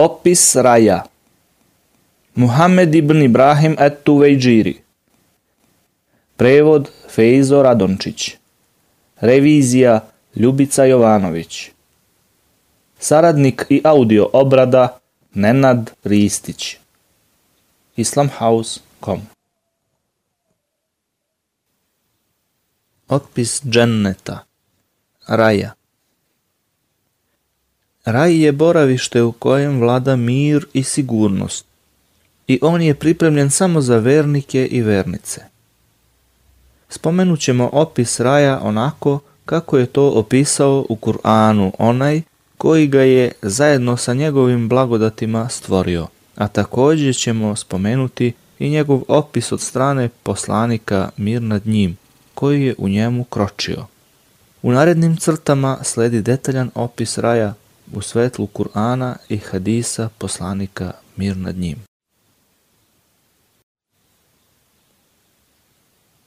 Opis raja Muhammed ibn Ibrahim et Tuvejđiri Prevod Fejzo Radončić Revizija Ljubica Jovanović Saradnik i audio obrada Nenad Ristić Islamhouse.com Opis dženneta Raja Raj je boravište u kojem vlada mir i sigurnost i on je pripremljen samo za vernike i vernice. Spomenut ćemo opis raja onako kako je to opisao u Kur'anu onaj koji ga je zajedno sa njegovim blagodatima stvorio, a također ćemo spomenuti i njegov opis od strane poslanika mir nad njim, koji je u njemu kročio. U narednim crtama sledi detaljan opis raja u svetlu Kur'ana i hadisa poslanika mir nad njim.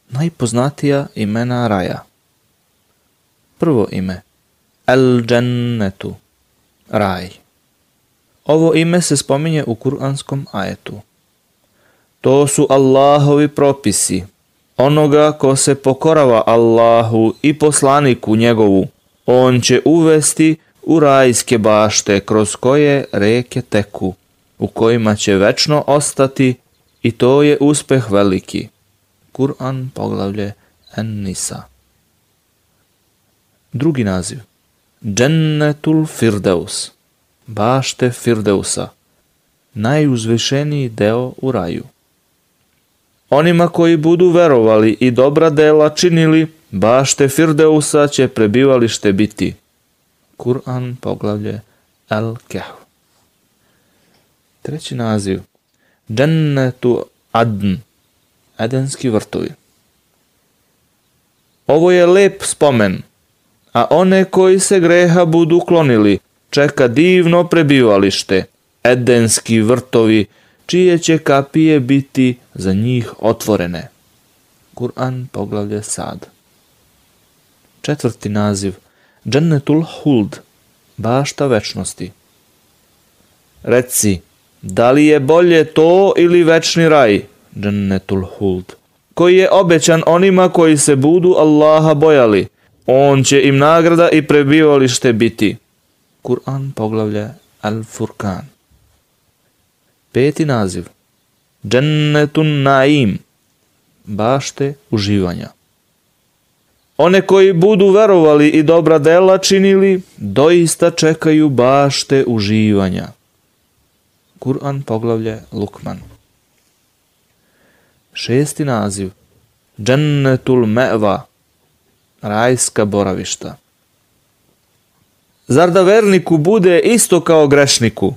Najpoznatija imena raja. Prvo ime El Džennetu Raj. Ovo ime se spominje u kuranskom ajetu. To su Allahovi propisi. Onoga ko se pokorava Allahu i poslaniku njegovu, on će uvesti u rajske bašte kroz koje reke teku, u kojima će večno ostati i to je uspeh veliki. Kur'an poglavlje En-Nisa. Drugi naziv. Džennetul Firdeus. Bašte Firdeusa. Najuzvišeniji deo u raju. Onima koji budu verovali i dobra dela činili, bašte Firdeusa će prebivalište biti. Kur'an, poglavlje Al-Kahf. Treći naziv. Džennetu Adn. Edenski vrtovi. Ovo je lep spomen, a one koji se greha budu klonili, čeka divno prebivalište, Edenski vrtovi, čije će kapije biti za njih otvorene. Kur'an poglavlje Sad. Četvrti naziv – Džennetul Huld, bašta večnosti. Reci, da li je bolje to ili večni raj, Džennetul Huld, koji je obećan onima koji se budu Allaha bojali, on će im nagrada i prebivalište biti. Kur'an poglavlja Al-Furkan. Peti naziv. Džennetun Naim. Bašte uživanja. One koji budu verovali i dobra dela činili, doista čekaju bašte uživanja. Kur'an poglavlje Lukman. Šesti naziv. Džennetul meva. Rajska boravišta. Zar da verniku bude isto kao grešniku?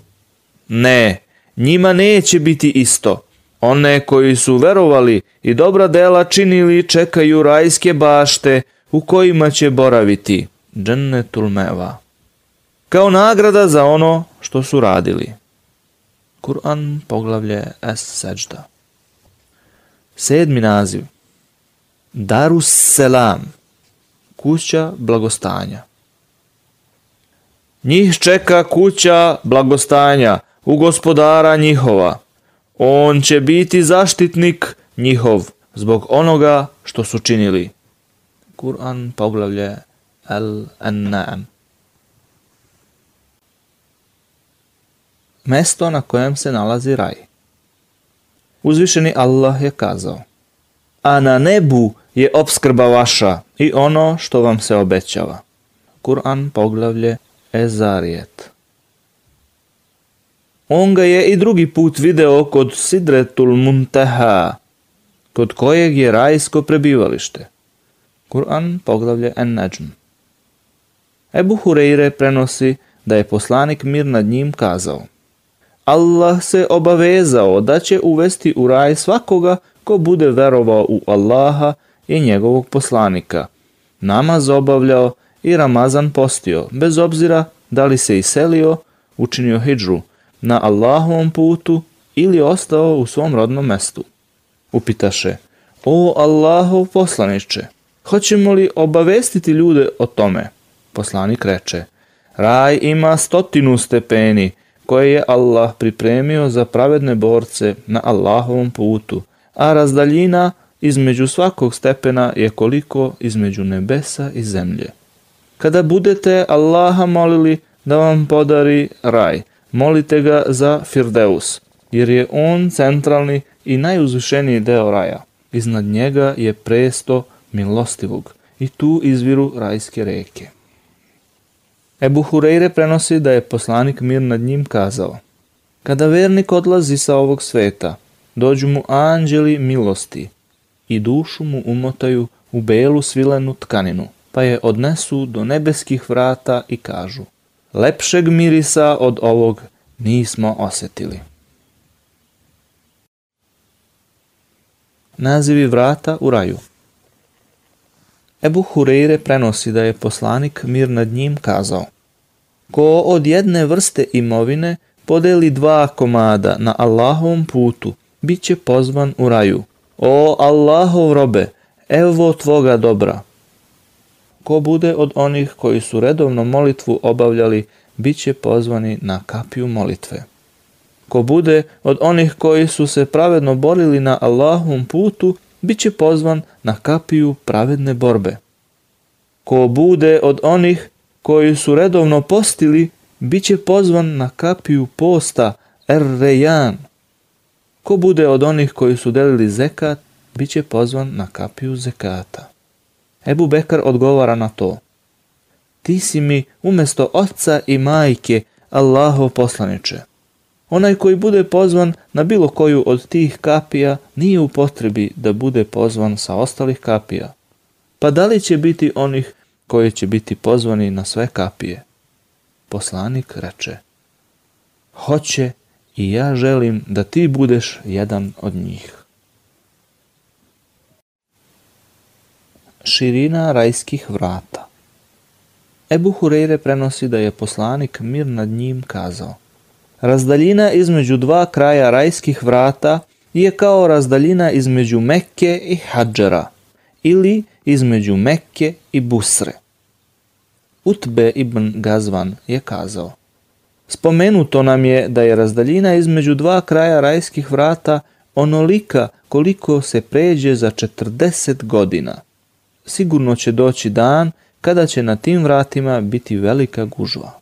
Ne, njima neće biti isto. One koji su verovali i dobra dela činili čekaju rajske bašte u kojima će boraviti džennetul meva kao nagrada za ono što su radili. Kur'an poglavlje Es-Seđda. Sedmi naziv Darus Selam Kuća blagostanja Njih čeka kuća blagostanja u gospodara njihova. On će biti zaštitnik njihov zbog onoga što su činili. Kur'an, poglavlje Al-An'am. Mesto na kojem se nalazi raj. Uzvišeni Allah je kazao A na nebu je obskrba vaša i ono što vam se obećava. Kur'an poglavlje Ezarijet. On ga je i drugi put video kod Sidretul Munteha, kod kojeg je rajsko prebivalište. Kur'an, poglavlje En-Najm. Ebu Hureyre prenosi da je poslanik mir nad njim kazao Allah se obavezao da će uvesti u raj svakoga ko bude verovao u Allaha i njegovog poslanika, namaz obavljao i Ramazan postio, bez obzira da li se iselio, učinio hijđru, na Allahovom putu ili ostao u svom rodnom mestu. Upitaše, o Allahov poslaniče, Hoćemo li obavestiti ljude o tome? Poslanik reče, raj ima stotinu stepeni koje je Allah pripremio za pravedne borce na Allahovom putu, a razdaljina između svakog stepena je koliko između nebesa i zemlje. Kada budete Allaha molili da vam podari raj, molite ga za Firdeus, jer je on centralni i najuzvišeniji deo raja. Iznad njega je presto milostivog i tu izviru rajske reke. Ebu Hureyre prenosi da je poslanik mir nad njim kazao Kada vernik odlazi sa ovog sveta, dođu mu anđeli milosti i dušu mu umotaju u belu svilenu tkaninu, pa je odnesu do nebeskih vrata i kažu Lepšeg mirisa od ovog nismo osjetili. Nazivi vrata u raju Ebu Hureyre prenosi da je poslanik mir nad njim kazao Ko od jedne vrste imovine podeli dva komada na Allahovom putu, bit će pozvan u raju. O Allahov robe, evo tvoga dobra. Ko bude od onih koji su redovno molitvu obavljali, bit će pozvani na kapiju molitve. Ko bude od onih koji su se pravedno borili na Allahovom putu, bit će pozvan na kapiju pravedne borbe. Ko bude od onih koji su redovno postili, bit će pozvan na kapiju posta rejan. Ko bude od onih koji su delili zekat, bit će pozvan na kapiju zekata. Ebu Bekar odgovara na to. Ti si mi umjesto oca i majke Allaho poslaniče. Onaj koji bude pozvan na bilo koju od tih kapija nije u potrebi da bude pozvan sa ostalih kapija. Pa da li će biti onih koji će biti pozvani na sve kapije? Poslanik reče, hoće i ja želim da ti budeš jedan od njih. Širina rajskih vrata Ebu Hureyre prenosi da je poslanik mir nad njim kazao Razdaljina između dva kraja rajskih vrata je kao razdaljina između Mekke i Hadžara ili između Mekke i Busre. Utbe ibn Gazvan je kazao. Spomenuto nam je da je razdaljina između dva kraja rajskih vrata onolika koliko se pređe za 40 godina. Sigurno će doći dan kada će na tim vratima biti velika gužva.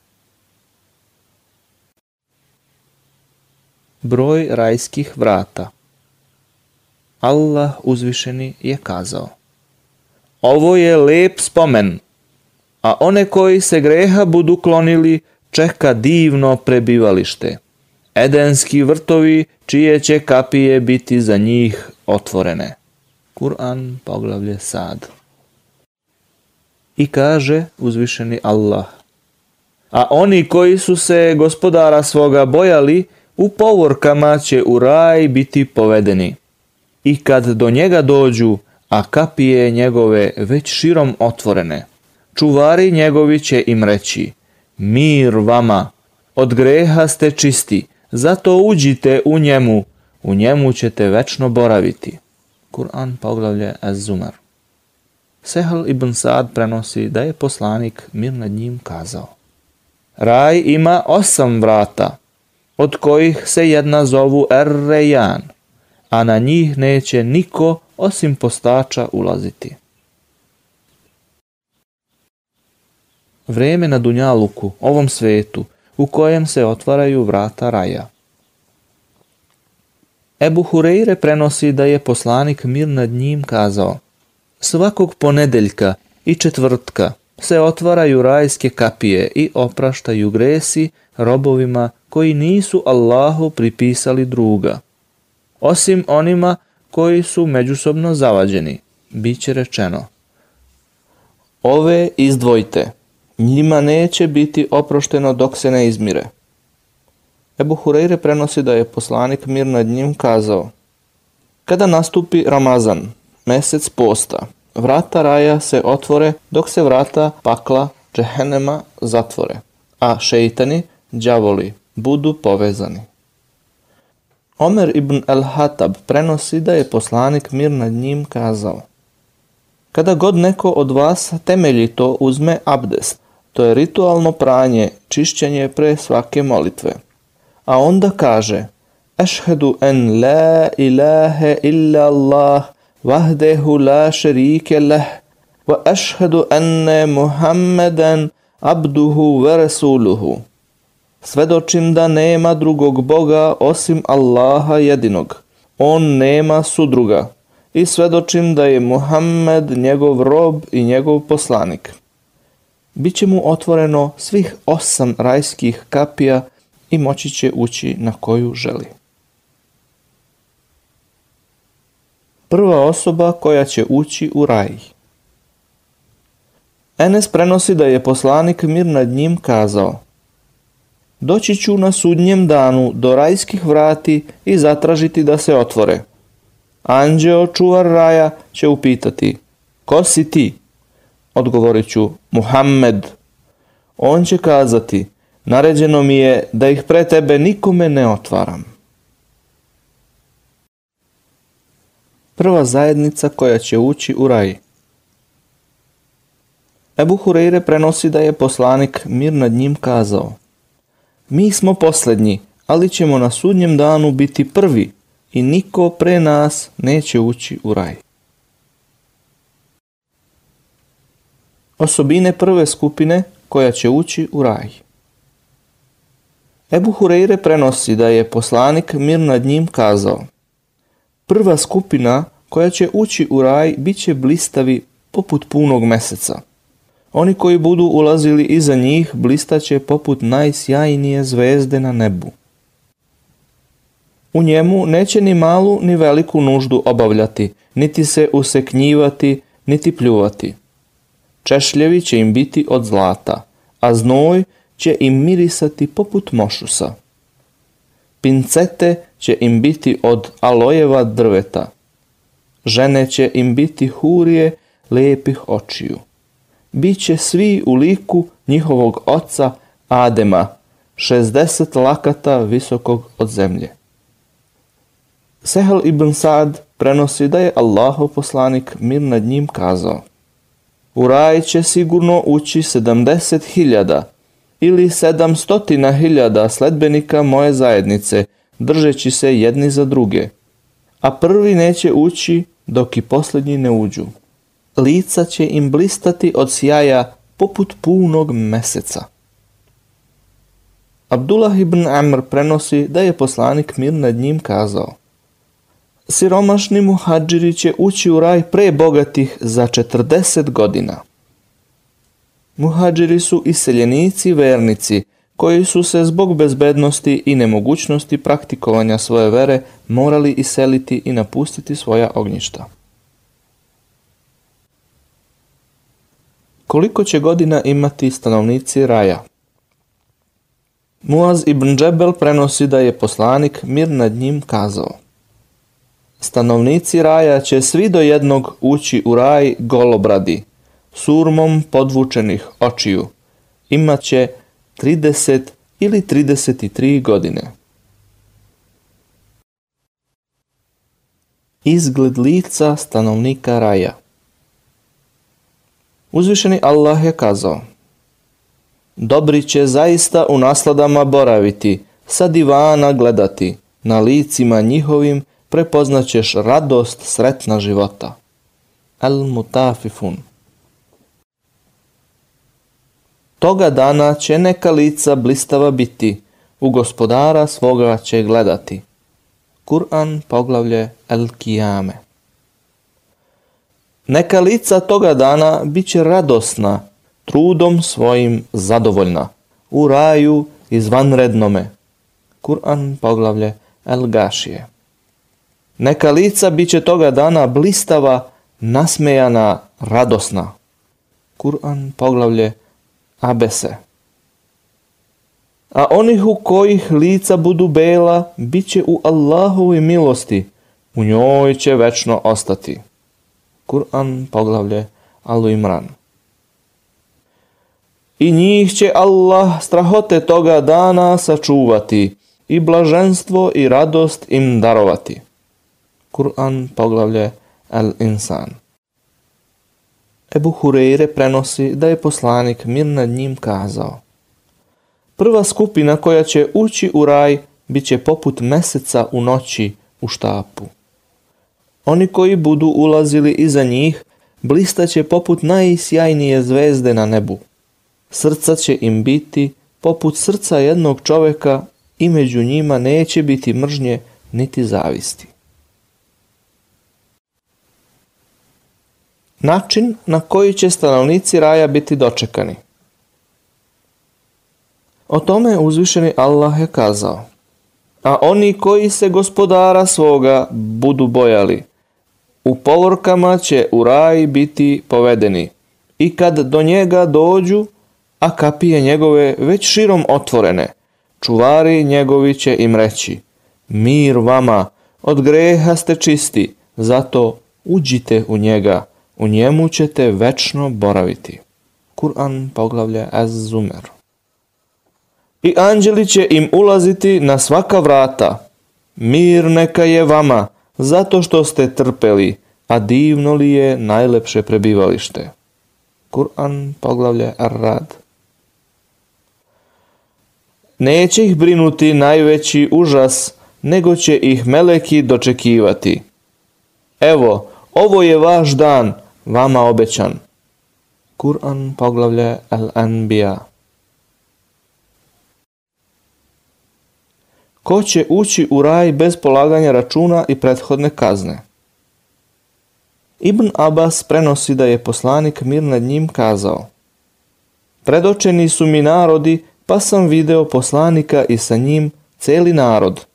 broj rajskih vrata. Allah uzvišeni je kazao Ovo je lep spomen, a one koji se greha budu klonili čeka divno prebivalište. Edenski vrtovi čije će kapije biti za njih otvorene. Kur'an poglavlje sad. I kaže uzvišeni Allah. A oni koji su se gospodara svoga bojali, u povorkama će u raj biti povedeni. I kad do njega dođu, a kapije njegove već širom otvorene, čuvari njegovi će im reći, mir vama, od greha ste čisti, zato uđite u njemu, u njemu ćete večno boraviti. Kur'an poglavlje Az-Zumar. Sehal ibn Saad prenosi da je poslanik mir nad njim kazao. Raj ima osam vrata, od kojih se jedna zovu Errejan, a na njih neće niko osim postača ulaziti. Vreme na Dunjaluku, ovom svetu, u kojem se otvaraju vrata raja. Ebu Hureyre prenosi da je poslanik mir nad njim kazao Svakog ponedeljka i četvrtka se otvaraju rajske kapije i opraštaju gresi robovima koji nisu Allahu pripisali druga. Osim onima koji su međusobno zavađeni, bit će rečeno. Ove izdvojite, njima neće biti oprošteno dok se ne izmire. Ebu Hureyre prenosi da je poslanik mir nad njim kazao Kada nastupi Ramazan, mesec posta, Vrata raja se otvore dok se vrata pakla džehenema zatvore, a šeitani, đavoli, budu povezani. Omer ibn el hatab prenosi da je poslanik mir nad njim kazao Kada god neko od vas temeljito uzme abdest, to je ritualno pranje, čišćenje pre svake molitve. A onda kaže Ešhedu en la ilahe illa Allah وحده لا شريك له وأشهد أن abduhu ve resuluhu. Svedočim da nema drugog Boga osim Allaha jedinog. On nema sudruga. I svedočim da je Muhammed njegov rob i njegov poslanik. Biće mu otvoreno svih osam rajskih kapija i moći će ući na koju želi. prva osoba koja će ući u raj. Enes prenosi da je poslanik mir nad njim kazao Doći ću na sudnjem danu do rajskih vrati i zatražiti da se otvore. Anđeo, čuvar raja, će upitati Ko si ti? Odgovorit ću Muhammed. On će kazati Naređeno mi je da ih pre tebe nikome ne otvaram. prva zajednica koja će ući u raj. Ebu Hureyre prenosi da je poslanik mir nad njim kazao Mi smo posljednji, ali ćemo na sudnjem danu biti prvi i niko pre nas neće ući u raj. Osobine prve skupine koja će ući u raj. Ebu Hureyre prenosi da je poslanik mir nad njim kazao Prva skupina koja će ući u raj bit će blistavi poput punog meseca. Oni koji budu ulazili iza njih blistaće poput najsjajnije zvezde na nebu. U njemu neće ni malu ni veliku nuždu obavljati, niti se useknjivati, niti pljuvati. Češljevi će im biti od zlata, a znoj će im mirisati poput mošusa. Pincete će im biti od alojeva drveta. Žene će im biti hurije lijepih očiju. Biće svi u liku njihovog oca Adema, 60 lakata visokog od zemlje. Sehel ibn Sad prenosi da je Allahov poslanik mir nad njim kazao U raj će sigurno ući 70.000 ili hiljada sledbenika moje zajednice, držeći se jedni za druge. A prvi neće ući dok i posljednji ne uđu. Lica će im blistati od sjaja poput punog meseca. Abdullah ibn Amr prenosi da je poslanik mir nad njim kazao Siromašni muhađiri će ući u raj pre bogatih za 40 godina. Muhađiri su iseljenici vernici koji su se zbog bezbednosti i nemogućnosti praktikovanja svoje vere morali iseliti i napustiti svoja ognjišta. Koliko će godina imati stanovnici raja? Muaz ibn Džebel prenosi da je poslanik mir nad njim kazao. Stanovnici raja će svi do jednog ući u raj golobradi, surmom podvučenih očiju, imat će 30 ili 33 godine. Izgled lica stanovnika raja Uzvišeni Allah je kazao Dobri će zaista u nasladama boraviti, sa divana gledati, na licima njihovim prepoznaćeš radost sretna života. Al-Mutafifun Toga dana će neka lica blistava biti, u gospodara svoga će gledati. Kur'an poglavlje El Kijame. Neka lica toga dana bit će radosna, trudom svojim zadovoljna, u raju izvanrednome. Kur'an poglavlje El Gašije. Neka lica bit će toga dana blistava, nasmejana, radosna. Kur'an poglavlje abese. A onih u kojih lica budu bela, bit će u Allahovi milosti, u njoj će večno ostati. Kur'an poglavlje Alu Imran. I njih će Allah strahote toga dana sačuvati i blaženstvo i radost im darovati. Kur'an poglavlje Al Insan. Ebu Hureyre prenosi da je poslanik mir nad njim kazao Prva skupina koja će ući u raj bit će poput meseca u noći u štapu. Oni koji budu ulazili iza njih će poput najsjajnije zvezde na nebu. Srca će im biti poput srca jednog čoveka i među njima neće biti mržnje niti zavisti. način na koji će stanovnici raja biti dočekani. O tome je uzvišeni Allah je kazao. A oni koji se gospodara svoga budu bojali, u povorkama će u raj biti povedeni. I kad do njega dođu, a kapije njegove već širom otvorene, čuvari njegovi će im reći, mir vama, od greha ste čisti, zato uđite u njega u njemu ćete večno boraviti. Kur'an poglavlja Az-Zumer. I anđeli će im ulaziti na svaka vrata. Mir neka je vama, zato što ste trpeli, a divno li je najlepše prebivalište. Kur'an poglavlja Ar-Rad. Neće ih brinuti najveći užas, nego će ih meleki dočekivati. Evo, ovo je vaš dan, vama obećan. Kur'an poglavlje Al-Anbiya. Ko će ući u raj bez polaganja računa i prethodne kazne? Ibn Abbas prenosi da je poslanik mir nad njim kazao Predočeni su mi narodi, pa sam video poslanika i sa njim celi narod.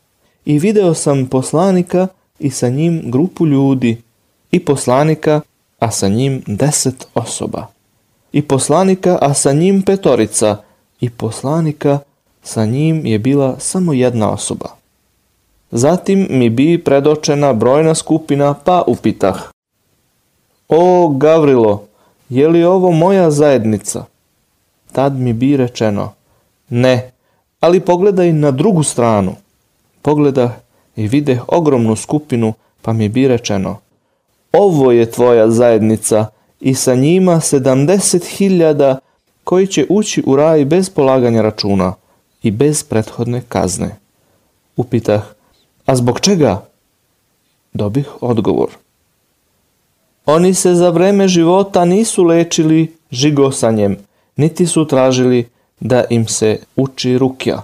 I video sam poslanika i sa njim grupu ljudi i poslanika a sa njim deset osoba. I poslanika, a sa njim petorica. I poslanika, sa njim je bila samo jedna osoba. Zatim mi bi predočena brojna skupina, pa upitah. O Gavrilo, je li ovo moja zajednica? Tad mi bi rečeno, ne, ali pogledaj na drugu stranu. Pogleda i vide ogromnu skupinu, pa mi bi rečeno, ovo je tvoja zajednica i sa njima 70.000 koji će ući u raj bez polaganja računa i bez prethodne kazne. Upitah, a zbog čega? Dobih odgovor. Oni se za vreme života nisu lečili žigosanjem, niti su tražili da im se uči rukja.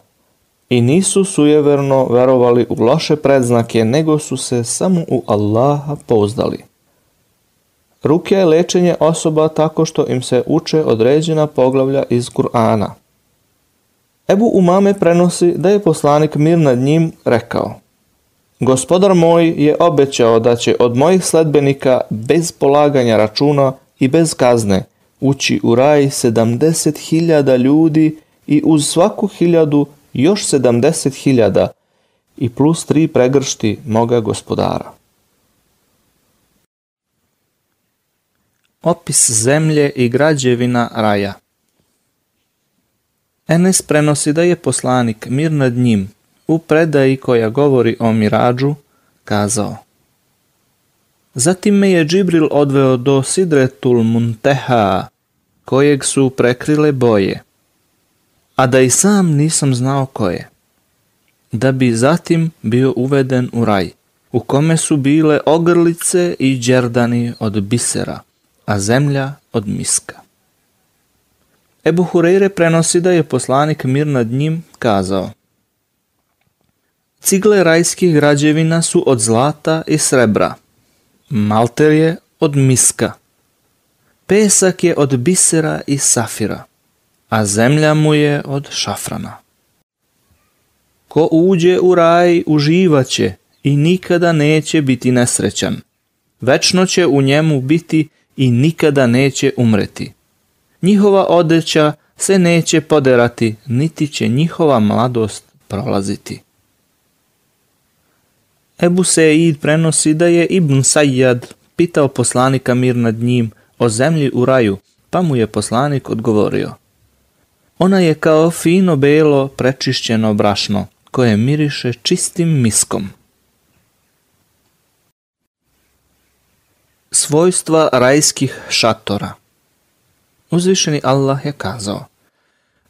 I nisu sujeverno verovali u loše predznake, nego su se samo u Allaha pouzdali. Rukija je lečenje osoba tako što im se uče određena poglavlja iz Kur'ana. Ebu Umame prenosi da je poslanik mir nad njim rekao Gospodar moj je obećao da će od mojih sledbenika bez polaganja računa i bez kazne ući u raj 70.000 ljudi i uz svaku hiljadu još 70.000 i plus tri pregršti moga gospodara. Opis zemlje i građevina raja Enes prenosi da je poslanik mir nad njim u predaji koja govori o mirađu kazao Zatim me je Džibril odveo do Sidretul Munteha kojeg su prekrile boje a da i sam nisam znao koje, da bi zatim bio uveden u raj u kome su bile ogrlice i džerdani od bisera a zemlja od miska. Ebu Hureyre prenosi da je poslanik mir nad njim kazao Cigle rajskih građevina su od zlata i srebra, malter je od miska, pesak je od bisera i safira, a zemlja mu je od šafrana. Ko uđe u raj uživaće i nikada neće biti nesrećan. Večno će u njemu biti i nikada neće umreti. Njihova odeća se neće poderati, niti će njihova mladost prolaziti. Ebu Seid prenosi da je Ibn Sayyad pitao poslanika mir nad njim o zemlji u raju, pa mu je poslanik odgovorio. Ona je kao fino belo prečišćeno brašno, koje miriše čistim miskom. Svojstva rajskih šatora Uzvišeni Allah je kazao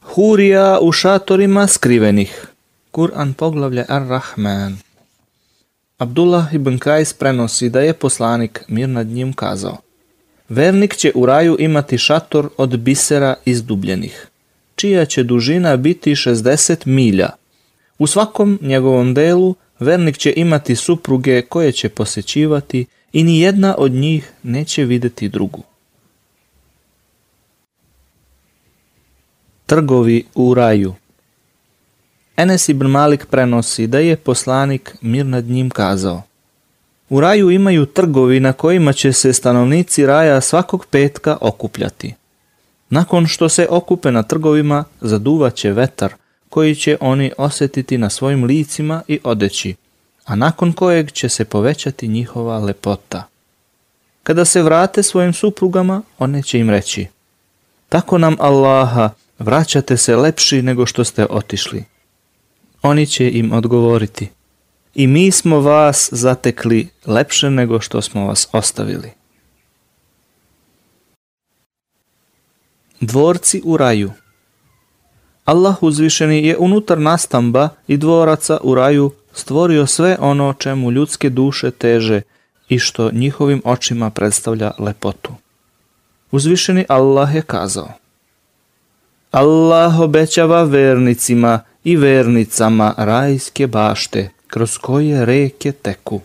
Hurija u šatorima skrivenih Kur'an poglavlje Ar-Rahman Abdullah ibn Kajs prenosi da je poslanik mir nad njim kazao Vernik će u raju imati šator od bisera izdubljenih čija će dužina biti 60 milja U svakom njegovom delu vernik će imati supruge koje će posjećivati i ni jedna od njih neće vidjeti drugu. Trgovi u raju Enes ibn Malik prenosi da je poslanik mir nad njim kazao U raju imaju trgovi na kojima će se stanovnici raja svakog petka okupljati. Nakon što se okupe na trgovima zaduvaće vetar koji će oni osjetiti na svojim licima i odeći a nakon kojeg će se povećati njihova lepota. Kada se vrate svojim suprugama, one će im reći Tako nam Allaha, vraćate se lepši nego što ste otišli. Oni će im odgovoriti I mi smo vas zatekli lepše nego što smo vas ostavili. Dvorci u raju Allah uzvišeni je unutar nastamba i dvoraca u raju stvorio sve ono čemu ljudske duše teže i što njihovim očima predstavlja lepotu. Uzvišeni Allah je kazao Allah obećava vernicima i vernicama rajske bašte kroz koje reke teku,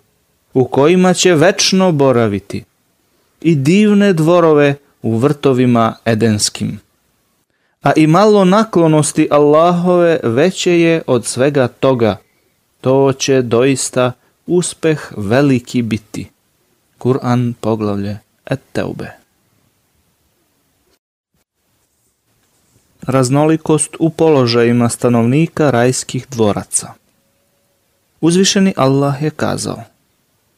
u kojima će večno boraviti i divne dvorove u vrtovima edenskim. A i malo naklonosti Allahove veće je od svega toga to će doista uspeh veliki biti. Kur'an poglavlje Et-Teube. Raznolikost u položajima stanovnika rajskih dvoraca. Uzvišeni Allah je kazao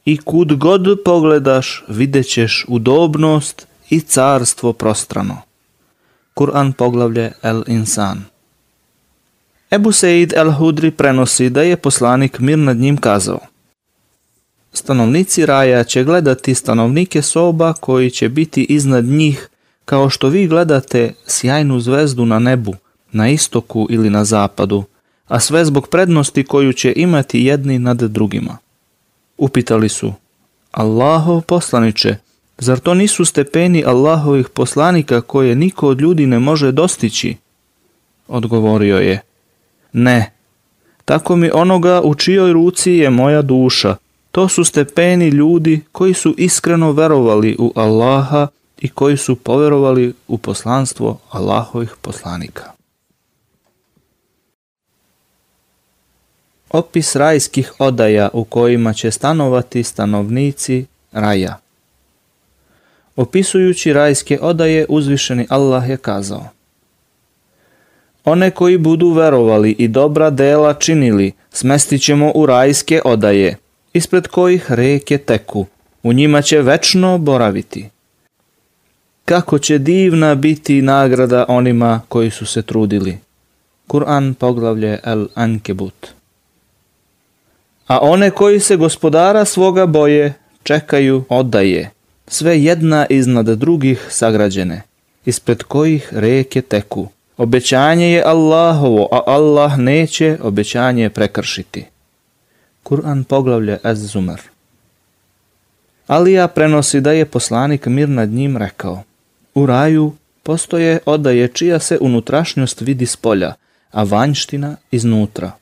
I kud god pogledaš, videćeš udobnost i carstvo prostrano. Kur'an poglavlje El Insan. Ebu Seid al hudri prenosi da je poslanik mir nad njim kazao Stanovnici raja će gledati stanovnike soba koji će biti iznad njih kao što vi gledate sjajnu zvezdu na nebu, na istoku ili na zapadu, a sve zbog prednosti koju će imati jedni nad drugima. Upitali su, Allahov poslaniče, zar to nisu stepeni Allahovih poslanika koje niko od ljudi ne može dostići? Odgovorio je, ne. Tako mi onoga u čijoj ruci je moja duša. To su stepeni ljudi koji su iskreno verovali u Allaha i koji su poverovali u poslanstvo Allahovih poslanika. Opis rajskih odaja u kojima će stanovati stanovnici raja. Opisujući rajske odaje uzvišeni Allah je kazao – one koji budu verovali i dobra dela činili, smestit ćemo u rajske odaje, ispred kojih reke teku, u njima će večno boraviti. Kako će divna biti nagrada onima koji su se trudili. Kur'an poglavlje El Ankebut. A one koji se gospodara svoga boje, čekaju odaje, sve jedna iznad drugih sagrađene, ispred kojih reke teku. Obećanje je Allahovo, a Allah neće obećanje prekršiti. Kur'an poglavlje Az-Zumar. Alija prenosi da je poslanik mir nad njim rekao U raju postoje odaje čija se unutrašnjost vidi s polja, a vanjština iznutra.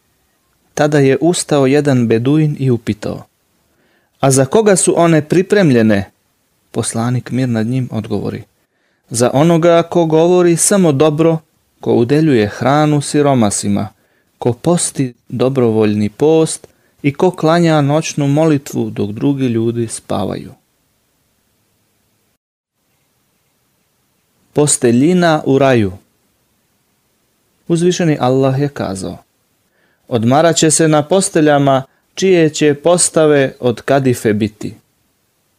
Tada je ustao jedan beduin i upitao A za koga su one pripremljene? Poslanik mir nad njim odgovori Za onoga ko govori samo dobro ko udeljuje hranu siromasima, ko posti dobrovoljni post i ko klanja noćnu molitvu dok drugi ljudi spavaju. Posteljina u raju Uzvišeni Allah je kazao Odmarat će se na posteljama čije će postave od kadife biti.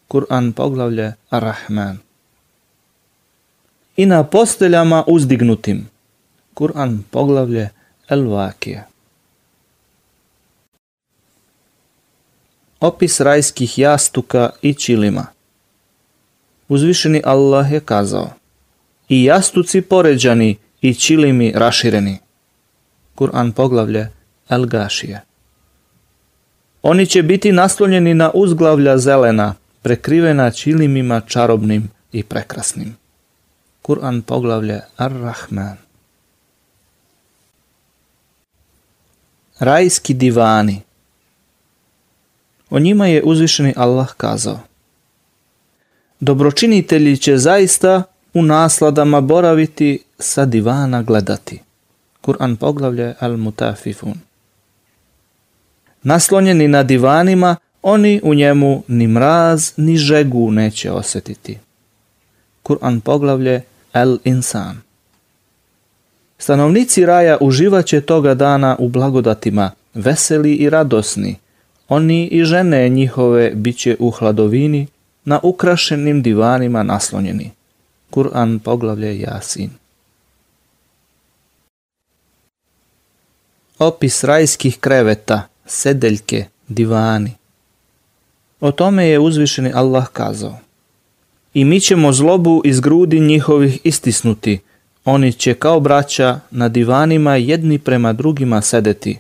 Kur'an poglavlje Ar-Rahman. I na posteljama uzdignutim. Kur'an poglavlje El-Vakija. Opis rajskih jastuka i čilima Uzvišeni Allah je kazao I jastuci poređani i čilimi rašireni. Kur'an poglavlje El-Gašije. Oni će biti naslonjeni na uzglavlja zelena, prekrivena čilimima čarobnim i prekrasnim. Kur'an poglavlje Ar-Rahman. rajski divani. O njima je uzvišeni Allah kazao. Dobročinitelji će zaista u nasladama boraviti sa divana gledati. Kur'an poglavlje Al-Mutafifun. Naslonjeni na divanima, oni u njemu ni mraz, ni žegu neće osjetiti. Kur'an poglavlje El-Insan. Stanovnici raja uživat će toga dana u blagodatima, veseli i radosni. Oni i žene njihove bit će u hladovini, na ukrašenim divanima naslonjeni. Kur'an poglavlje Jasin. Opis rajskih kreveta, sedeljke, divani. O tome je uzvišeni Allah kazao. I mi ćemo zlobu iz grudi njihovih istisnuti – oni će kao braća na divanima jedni prema drugima sedeti.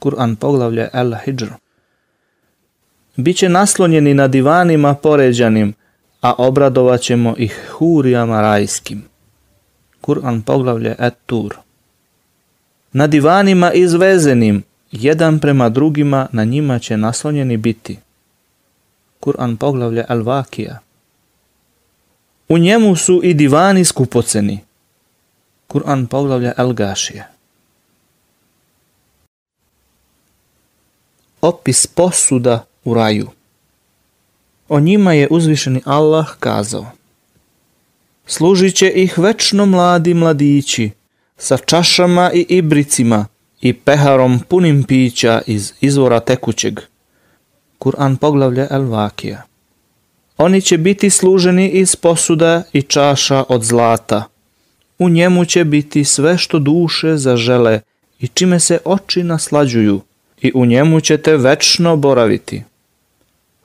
Kur'an poglavlje el hijr Biće naslonjeni na divanima poređanim, a obradovat ćemo ih hurijama rajskim. Kur'an poglavlje Et-Tur. Na divanima izvezenim, jedan prema drugima na njima će naslonjeni biti. Kur'an poglavlje Al-Vakija. U njemu su i divani skupoceni, Kur'an poglavlja Elgašije. Opis posuda u raju. O njima je uzvišeni Allah kazao. Služit će ih večno mladi mladići, sa čašama i ibricima i peharom punim pića iz izvora tekućeg. Kur'an poglavlja Elvakija. Vakija. Oni će biti služeni iz posuda i čaša od zlata – u njemu će biti sve što duše zažele i čime se oči naslađuju i u njemu ćete večno boraviti.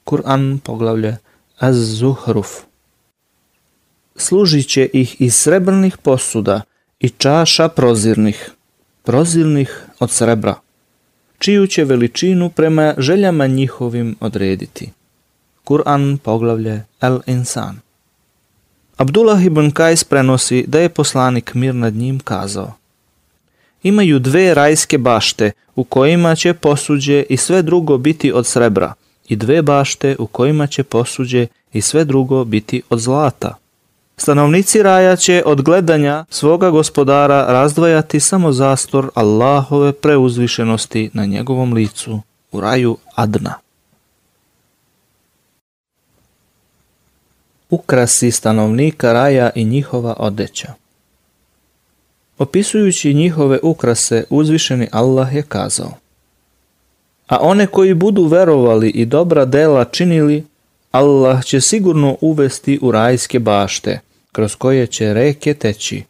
Kur'an poglavlje Az-Zuhruf Služit će ih iz srebrnih posuda i čaša prozirnih, prozirnih od srebra, čiju će veličinu prema željama njihovim odrediti. Kur'an poglavlje El-Insan Abdullah ibn Kajs prenosi da je poslanik mir nad njim kazao Imaju dve rajske bašte u kojima će posuđe i sve drugo biti od srebra i dve bašte u kojima će posuđe i sve drugo biti od zlata. Stanovnici raja će od gledanja svoga gospodara razdvajati samo zastor Allahove preuzvišenosti na njegovom licu u raju Adna. ukrasi stanovnika raja i njihova odeća. Opisujući njihove ukrase, uzvišeni Allah je kazao A one koji budu verovali i dobra dela činili, Allah će sigurno uvesti u rajske bašte, kroz koje će reke teći.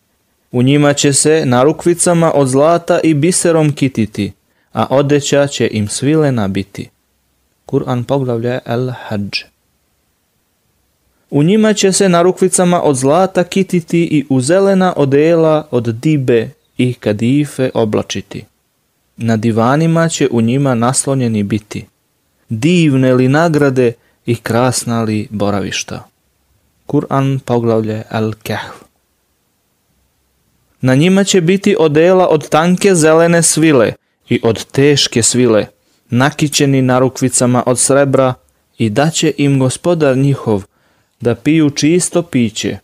U njima će se narukvicama od zlata i biserom kititi, a odeća će im svilena biti. Kur'an poglavlja El-Hadž u njima će se na rukvicama od zlata kititi i u zelena odela od dibe i kadife oblačiti. Na divanima će u njima naslonjeni biti. Divne li nagrade i krasna li boravišta. Kur'an poglavlje Al-Kahf. Na njima će biti odela od tanke zelene svile i od teške svile, nakićeni rukvicama od srebra i daće im gospodar njihov da piju čisto piće.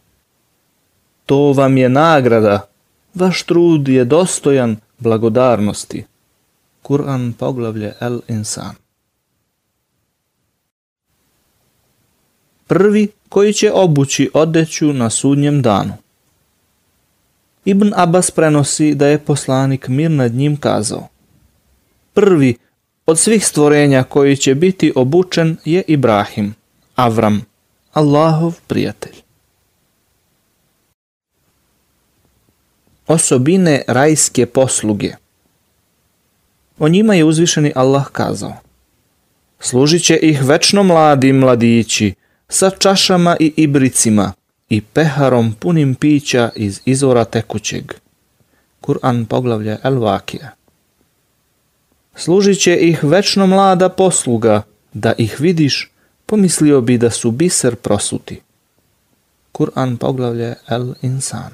To vam je nagrada, vaš trud je dostojan blagodarnosti. Kur'an poglavlje El Insan. Prvi koji će obući odeću na sudnjem danu. Ibn Abbas prenosi da je poslanik mir nad njim kazao. Prvi od svih stvorenja koji će biti obučen je Ibrahim, Avram, Allahov prijatelj. Osobine rajske posluge O njima je uzvišeni Allah kazao Služit će ih večno mladi mladići sa čašama i ibricima i peharom punim pića iz izvora tekućeg. Kur'an poglavlja Elvakija. vakija Služit će ih večno mlada posluga, da ih vidiš pomislio bi da su biser prosuti. Kur'an poglavlje El Insan.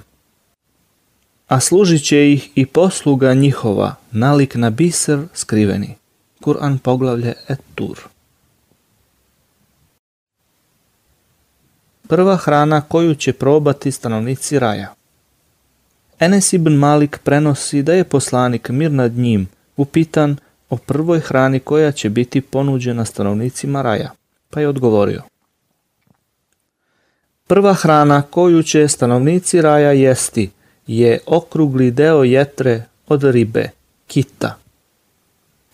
A služit će ih i posluga njihova, nalik na biser skriveni. Kur'an poglavlje Et Tur. Prva hrana koju će probati stanovnici raja. Enes ibn Malik prenosi da je poslanik mir nad njim upitan o prvoj hrani koja će biti ponuđena stanovnicima raja pa je odgovorio. Prva hrana koju će stanovnici raja jesti je okrugli deo jetre od ribe, kita.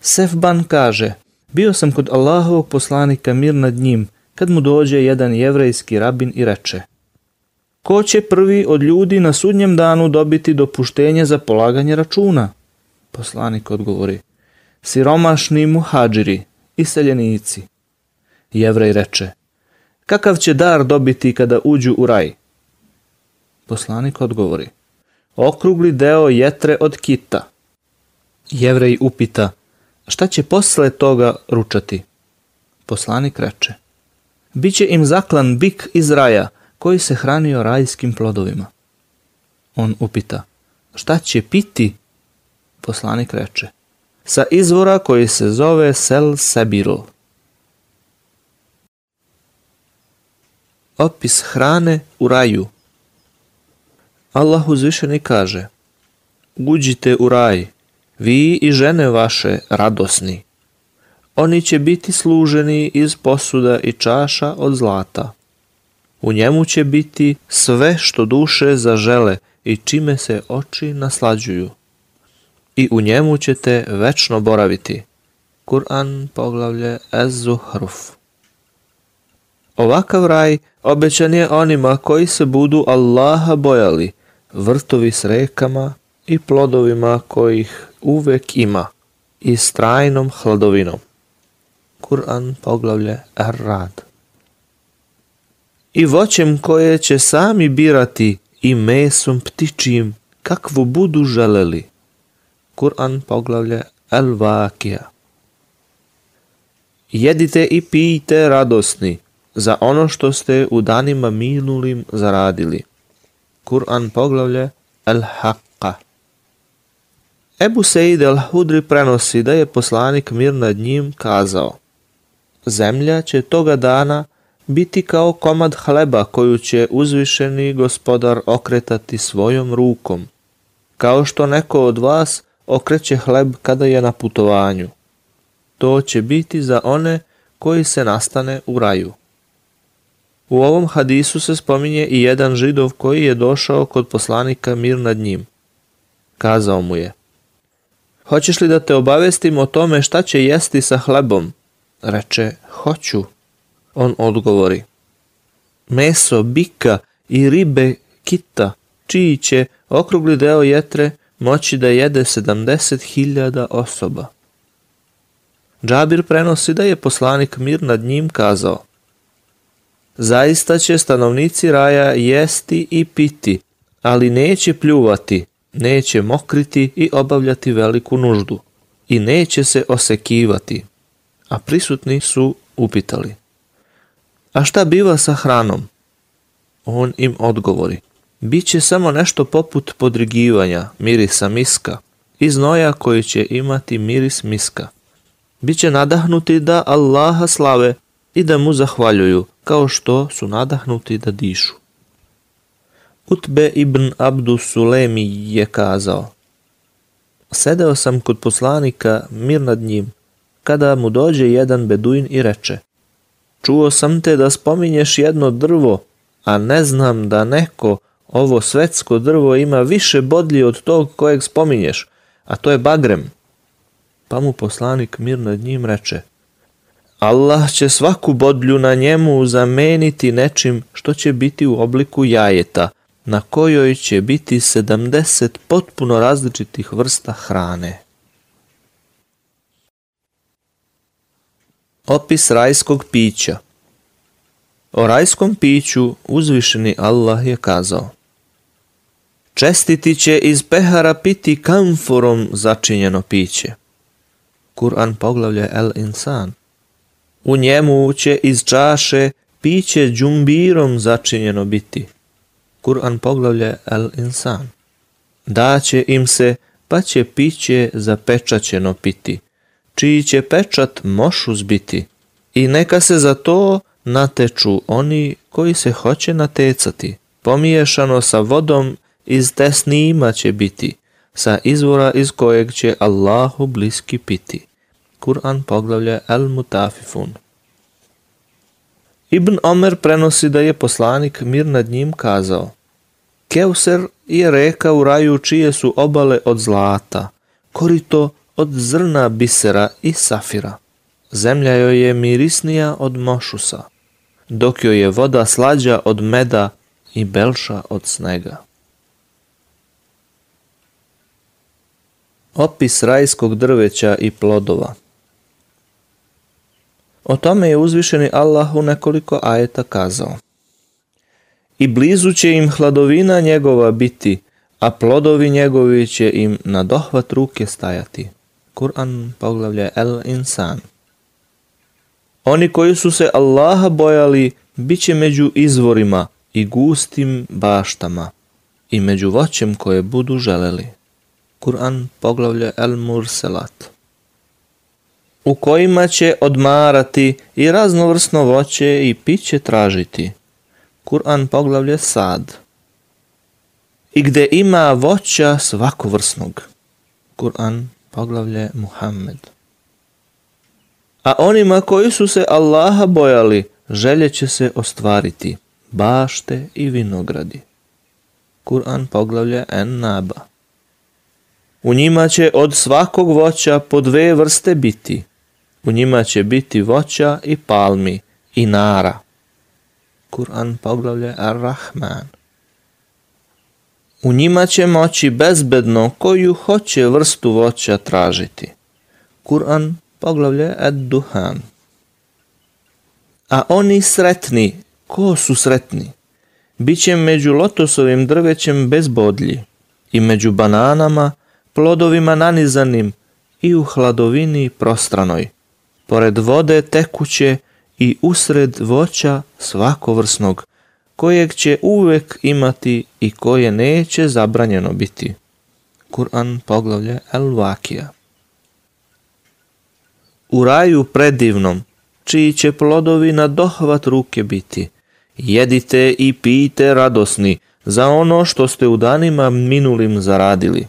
Sefban kaže, bio sam kod Allahovog poslanika mir nad njim, kad mu dođe jedan jevrejski rabin i reče, ko će prvi od ljudi na sudnjem danu dobiti dopuštenje za polaganje računa? Poslanik odgovori, siromašni muhađiri, iseljenici. Jevrej reče, kakav će dar dobiti kada uđu u raj? Poslanik odgovori, okrugli deo jetre od kita. Jevrej upita, šta će posle toga ručati? Poslanik reče, će im zaklan bik iz raja, koji se hranio rajskim plodovima. On upita, šta će piti? Poslanik reče, sa izvora koji se zove Sel Sebirl. Opis hrane u raju. Allah uzvišeni kaže Uđite u raj, vi i žene vaše radosni. Oni će biti služeni iz posuda i čaša od zlata. U njemu će biti sve što duše zažele i čime se oči naslađuju. I u njemu ćete večno boraviti. Kur'an poglavlje Ez-Zuhruf. Ovakav raj obećan je onima koji se budu Allaha bojali, vrtovi s rekama i plodovima kojih uvek ima i s trajnom hladovinom. Kur'an poglavlje Ar-Rad I voćem koje će sami birati i mesom ptičijim kakvu budu želeli. Kur'an poglavlje Al-Vakija Jedite i pijte radosni, za ono što ste u danima minulim zaradili. Kur'an poglavlje Al-Haqqa. Ebu Seid al-Hudri prenosi da je poslanik mir nad njim kazao Zemlja će toga dana biti kao komad hleba koju će uzvišeni gospodar okretati svojom rukom, kao što neko od vas okreće hleb kada je na putovanju. To će biti za one koji se nastane u raju. U ovom hadisu se spominje i jedan židov koji je došao kod poslanika mir nad njim. Kazao mu je, Hoćeš li da te obavestim o tome šta će jesti sa hlebom? Reče, hoću. On odgovori, meso, bika i ribe kita, čiji će okrugli deo jetre moći da jede 70.000 osoba. Džabir prenosi da je poslanik mir nad njim kazao, Zaista će stanovnici raja jesti i piti, ali neće pljuvati, neće mokriti i obavljati veliku nuždu i neće se osekivati. A prisutni su upitali. A šta biva sa hranom? On im odgovori. Biće samo nešto poput podrigivanja, mirisa miska i znoja koji će imati miris miska. Biće nadahnuti da Allaha slave i da mu zahvaljuju, kao što su nadahnuti da dišu. Utbe ibn Abdu Sulemi je kazao Sedeo sam kod poslanika, mir nad njim, kada mu dođe jedan beduin i reče Čuo sam te da spominješ jedno drvo, a ne znam da neko ovo svetsko drvo ima više bodlji od tog kojeg spominješ, a to je bagrem. Pa mu poslanik mir nad njim reče Allah će svaku bodlju na njemu zameniti nečim što će biti u obliku jajeta, na kojoj će biti 70 potpuno različitih vrsta hrane. Opis rajskog pića O rajskom piću uzvišeni Allah je kazao Čestiti će iz pehara piti kamforom začinjeno piće. Kur'an poglavlja El Insan u njemu će iz čaše piće džumbirom začinjeno biti. Kur'an poglavlje El Insan. Daće im se, pa će piće zapečaćeno piti, čiji će pečat mošu zbiti. I neka se za to nateču oni koji se hoće natecati. Pomiješano sa vodom iz tesnima će biti, sa izvora iz kojeg će Allahu bliski piti. Kur'an poglavlja El Mutafifun. Ibn Omer prenosi da je poslanik mir nad njim kazao Keuser je reka u raju čije su obale od zlata, korito od zrna bisera i safira. Zemlja joj je mirisnija od mošusa, dok joj je voda slađa od meda i belša od snega. Opis rajskog drveća i plodova o tome je uzvišeni Allah u nekoliko ajeta kazao. I blizu će im hladovina njegova biti, a plodovi njegovi će im na dohvat ruke stajati. Kur'an poglavlja El Insan. Oni koji su se Allaha bojali, bit će među izvorima i gustim baštama i među voćem koje budu želeli. Kur'an poglavlja El Murselat u kojima će odmarati i raznovrsno voće i piće tražiti. Kur'an poglavlje Sad. I gde ima voća svakovrsnog. Kur'an poglavlje Muhammed. A onima koji su se Allaha bojali, želje će se ostvariti, bašte i vinogradi. Kur'an poglavlje En-Naba. U njima će od svakog voća po dve vrste biti, u njima će biti voća i palmi i nara. Kur'an poglavlje Ar-Rahman. U njima će moći bezbedno koju hoće vrstu voća tražiti. Kur'an poglavlje Ad-Duhan. A oni sretni, ko su sretni? Biće među lotosovim drvećem bezbodlji i među bananama, plodovima nanizanim i u hladovini prostranoj pored vode tekuće i usred voća svakovrsnog, kojeg će uvek imati i koje neće zabranjeno biti. Kur'an poglavlje Al-Vakija. U raju predivnom, čiji će plodovi na dohvat ruke biti, jedite i pijte radosni za ono što ste u danima minulim zaradili.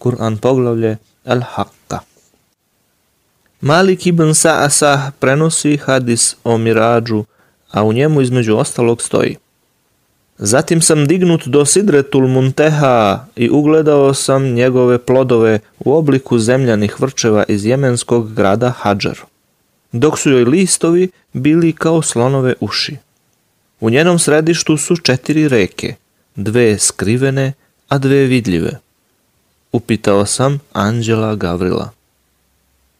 Kur'an poglavlje Al-Hakka. Malik ibn Sa'asah prenosi hadis o mirađu, a u njemu između ostalog stoji. Zatim sam dignut do Sidretul Munteha i ugledao sam njegove plodove u obliku zemljanih vrčeva iz jemenskog grada Hadžar, dok su joj listovi bili kao slonove uši. U njenom središtu su četiri reke, dve skrivene, a dve vidljive. Upitao sam Anđela Gavrila.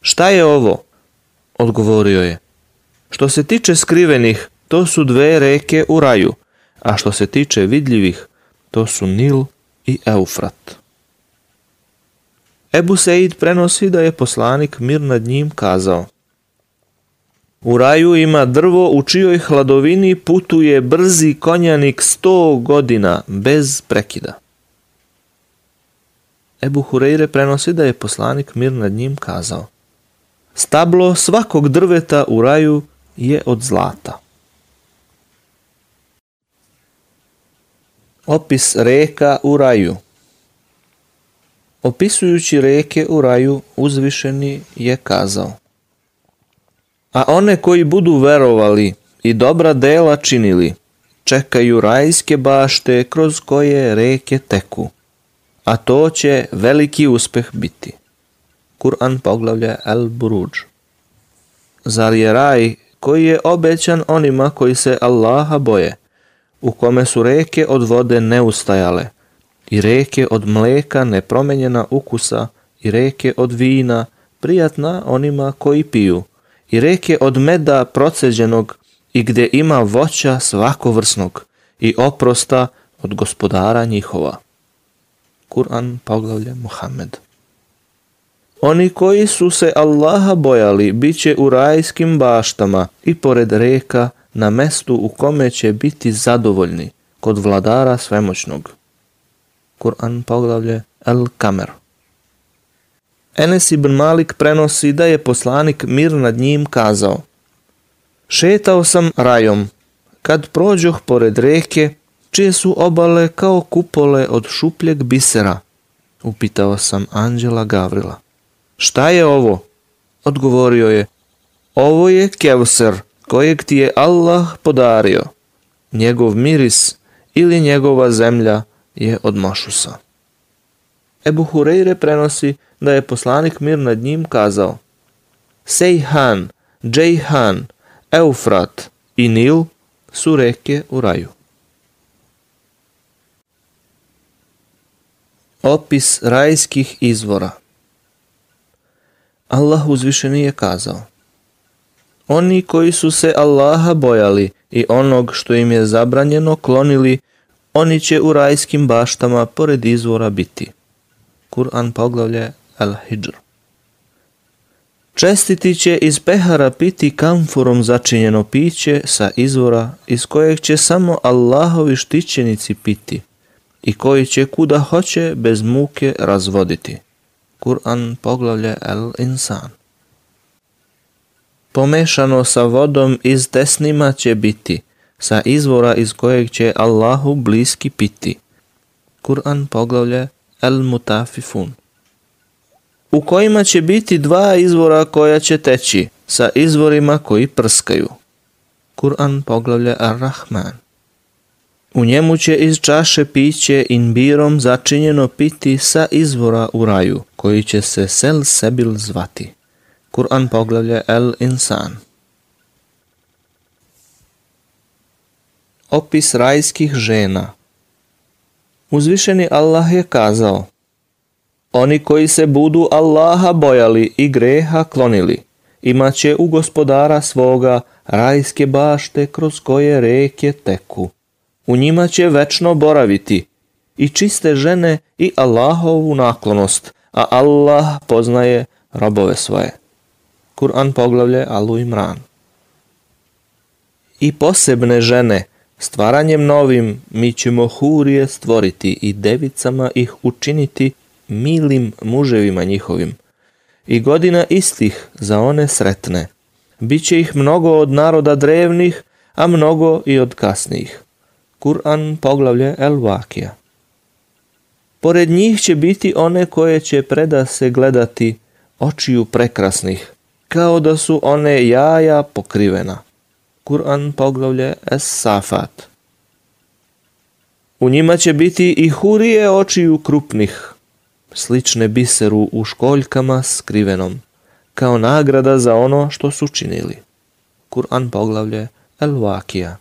Šta je ovo? Odgovorio je. Što se tiče skrivenih, to su dve reke u raju, a što se tiče vidljivih, to su Nil i Eufrat. Ebu prenosi da je poslanik mir nad njim kazao U raju ima drvo u čijoj hladovini putuje brzi konjanik sto godina bez prekida. Ebu Hureyre prenosi da je poslanik mir nad njim kazao Stablo svakog drveta u raju je od zlata. Opis reka u raju Opisujući reke u raju, uzvišeni je kazao. A one koji budu verovali i dobra dela činili, čekaju rajske bašte kroz koje reke teku, a to će veliki uspeh biti. Kur'an poglavlja Al-Buruđ. Zar je raj koji je obećan onima koji se Allaha boje, u kome su reke od vode neustajale i reke od mleka nepromenjena ukusa i reke od vina prijatna onima koji piju i reke od meda proceđenog i gdje ima voća svakovrsnog i oprosta od gospodara njihova. Kur'an poglavlje Muhammed. Oni koji su se Allaha bojali bit će u rajskim baštama i pored reka na mestu u kome će biti zadovoljni kod vladara svemoćnog. Kur'an poglavlje El Kamer Enes ibn Malik prenosi da je poslanik mir nad njim kazao Šetao sam rajom, kad prođoh pored reke, čije su obale kao kupole od šupljeg bisera, upitao sam Anđela Gavrila. Šta je ovo? Odgovorio je, ovo je kevser kojeg ti je Allah podario. Njegov miris ili njegova zemlja je od mašusa. Ebu Hureyre prenosi da je poslanik mir nad njim kazao Sejhan, Džejhan, Eufrat i Nil su reke u raju. Opis rajskih izvora Allah uzvišeni je kazao Oni koji su se Allaha bojali i onog što im je zabranjeno klonili, oni će u rajskim baštama pored izvora biti. Kur'an poglavlje Al-Hijr. Čestiti će iz pehara piti kamforom začinjeno piće sa izvora iz kojeg će samo Allahovi štićenici piti i koji će kuda hoće bez muke razvoditi. Kur'an poglavlje El Insan. Pomešano sa vodom iz desnima će biti, sa izvora iz kojeg će Allahu bliski piti. Kur'an poglavlje El Mutafifun. U kojima će biti dva izvora koja će teći, sa izvorima koji prskaju. Kur'an poglavlje Ar-Rahman. U njemu će iz čaše piće inbirom začinjeno piti sa izvora u raju, koji će se Sel Sebil zvati. Kur'an poglavlje El Insan. Opis rajskih žena Uzvišeni Allah je kazao Oni koji se budu Allaha bojali i greha klonili, imat će u gospodara svoga rajske bašte kroz koje reke teku u njima će večno boraviti, i čiste žene i Allahovu naklonost, a Allah poznaje robove svoje. Kur'an poglavlje Alu Imran. I posebne žene, stvaranjem novim, mi ćemo hurije stvoriti i devicama ih učiniti milim muževima njihovim. I godina istih za one sretne. Biće ih mnogo od naroda drevnih, a mnogo i od kasnijih. Kur'an poglavlje El Vakija. Pored njih će biti one koje će preda se gledati očiju prekrasnih, kao da su one jaja pokrivena. Kur'an poglavlje Es Safat. U njima će biti i hurije očiju krupnih, slične biseru u školjkama skrivenom, kao nagrada za ono što su činili. Kur'an poglavlje El Vakija.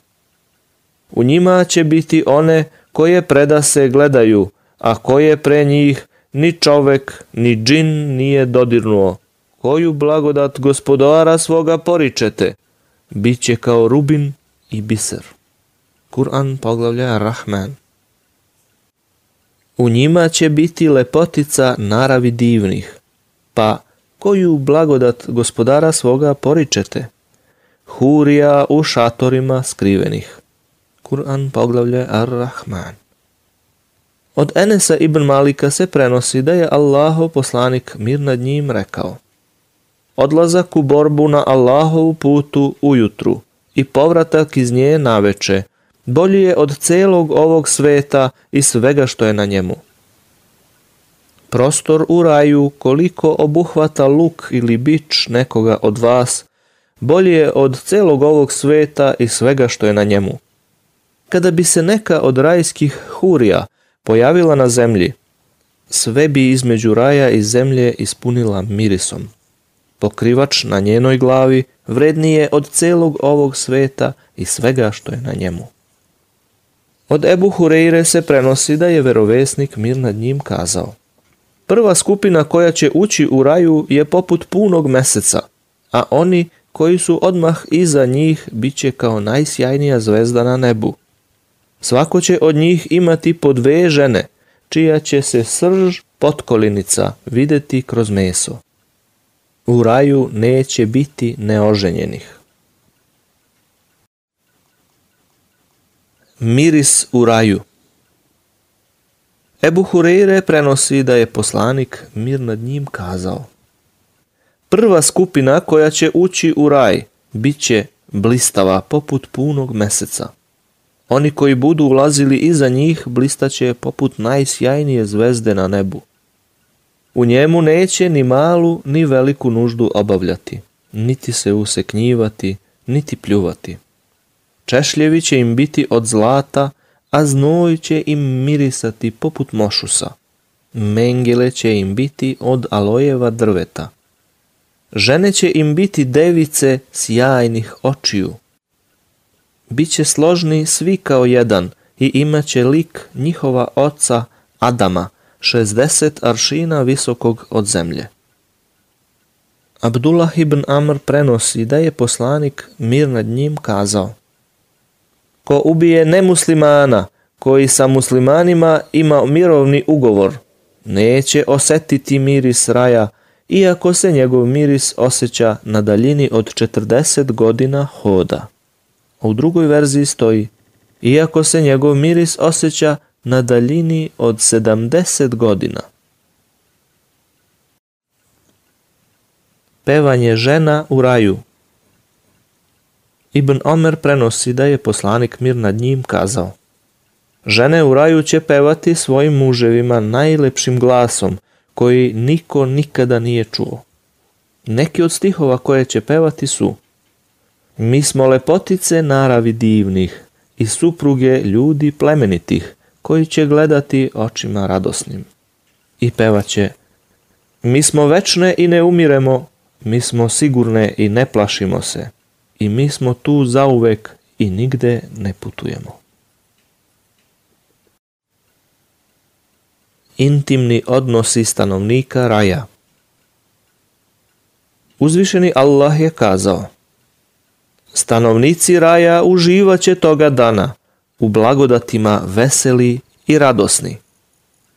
U njima će biti one koje preda se gledaju, a koje pre njih ni čovek ni džin nije dodirnuo. Koju blagodat gospodara svoga poričete, biće kao rubin i biser. Kur'an poglavlja Rahman. U njima će biti lepotica naravi divnih, pa koju blagodat gospodara svoga poričete? Hurija u šatorima skrivenih. Kur'an, poglavlje Ar-Rahman. Od Enesa ibn Malika se prenosi da je Allahov poslanik mir nad njim rekao Odlazak u borbu na Allahovu putu ujutru i povratak iz nje naveče, bolji je od celog ovog sveta i svega što je na njemu. Prostor u raju koliko obuhvata luk ili bić nekoga od vas, bolji je od celog ovog sveta i svega što je na njemu kada bi se neka od rajskih hurija pojavila na zemlji, sve bi između raja i zemlje ispunila mirisom. Pokrivač na njenoj glavi vrednije od celog ovog sveta i svega što je na njemu. Od Ebu Hureire se prenosi da je verovesnik mir nad njim kazao. Prva skupina koja će ući u raju je poput punog meseca, a oni koji su odmah iza njih bit će kao najsjajnija zvezda na nebu. Svako će od njih imati po žene, čija će se srž potkolinica vidjeti kroz meso. U raju neće biti neoženjenih. Miris u raju Ebu Hureyre prenosi da je poslanik mir nad njim kazao. Prva skupina koja će ući u raj bit će blistava poput punog meseca. Oni koji budu ulazili iza njih blistaće poput najsjajnije zvezde na nebu. U njemu neće ni malu ni veliku nuždu obavljati, niti se useknjivati, niti pljuvati. Češljevi će im biti od zlata, a znoj će im mirisati poput mošusa. Mengile će im biti od alojeva drveta. Žene će im biti device sjajnih očiju, Biće složni svi kao jedan i imaće lik njihova oca Adama, 60 aršina visokog od zemlje. Abdullah ibn Amr prenosi da je poslanik mir nad njim kazao Ko ubije nemuslimana koji sa muslimanima ima mirovni ugovor, neće osetiti miris raja, iako se njegov miris osjeća na daljini od 40 godina hoda a u drugoj verziji stoji iako se njegov miris osjeća na daljini od 70 godina. Pevanje žena u raju Ibn Omer prenosi da je poslanik mir nad njim kazao Žene u raju će pevati svojim muževima najlepšim glasom koji niko nikada nije čuo. Neki od stihova koje će pevati su mi smo lepotice naravi divnih i supruge ljudi plemenitih, koji će gledati očima radosnim. I pevaće, mi smo večne i ne umiremo, mi smo sigurne i ne plašimo se, i mi smo tu zauvek i nigde ne putujemo. Intimni odnosi stanovnika raja Uzvišeni Allah je kazao – Stanovnici raja uživat će toga dana, u blagodatima veseli i radosni.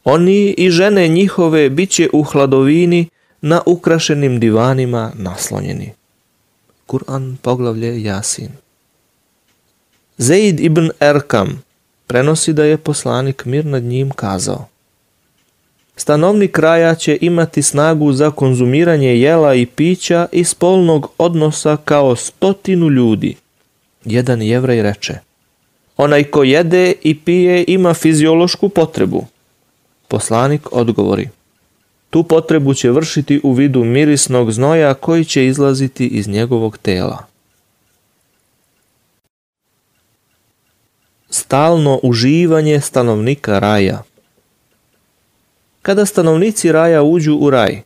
Oni i žene njihove bit će u hladovini na ukrašenim divanima naslonjeni. Kur'an poglavlje Jasin. Zaid ibn Erkam prenosi da je poslanik mir nad njim kazao Stanovnik kraja će imati snagu za konzumiranje jela i pića i spolnog odnosa kao stotinu ljudi. Jedan jevrej reče, onaj ko jede i pije ima fiziološku potrebu. Poslanik odgovori, tu potrebu će vršiti u vidu mirisnog znoja koji će izlaziti iz njegovog tela. Stalno uživanje stanovnika raja kada stanovnici raja uđu u raj,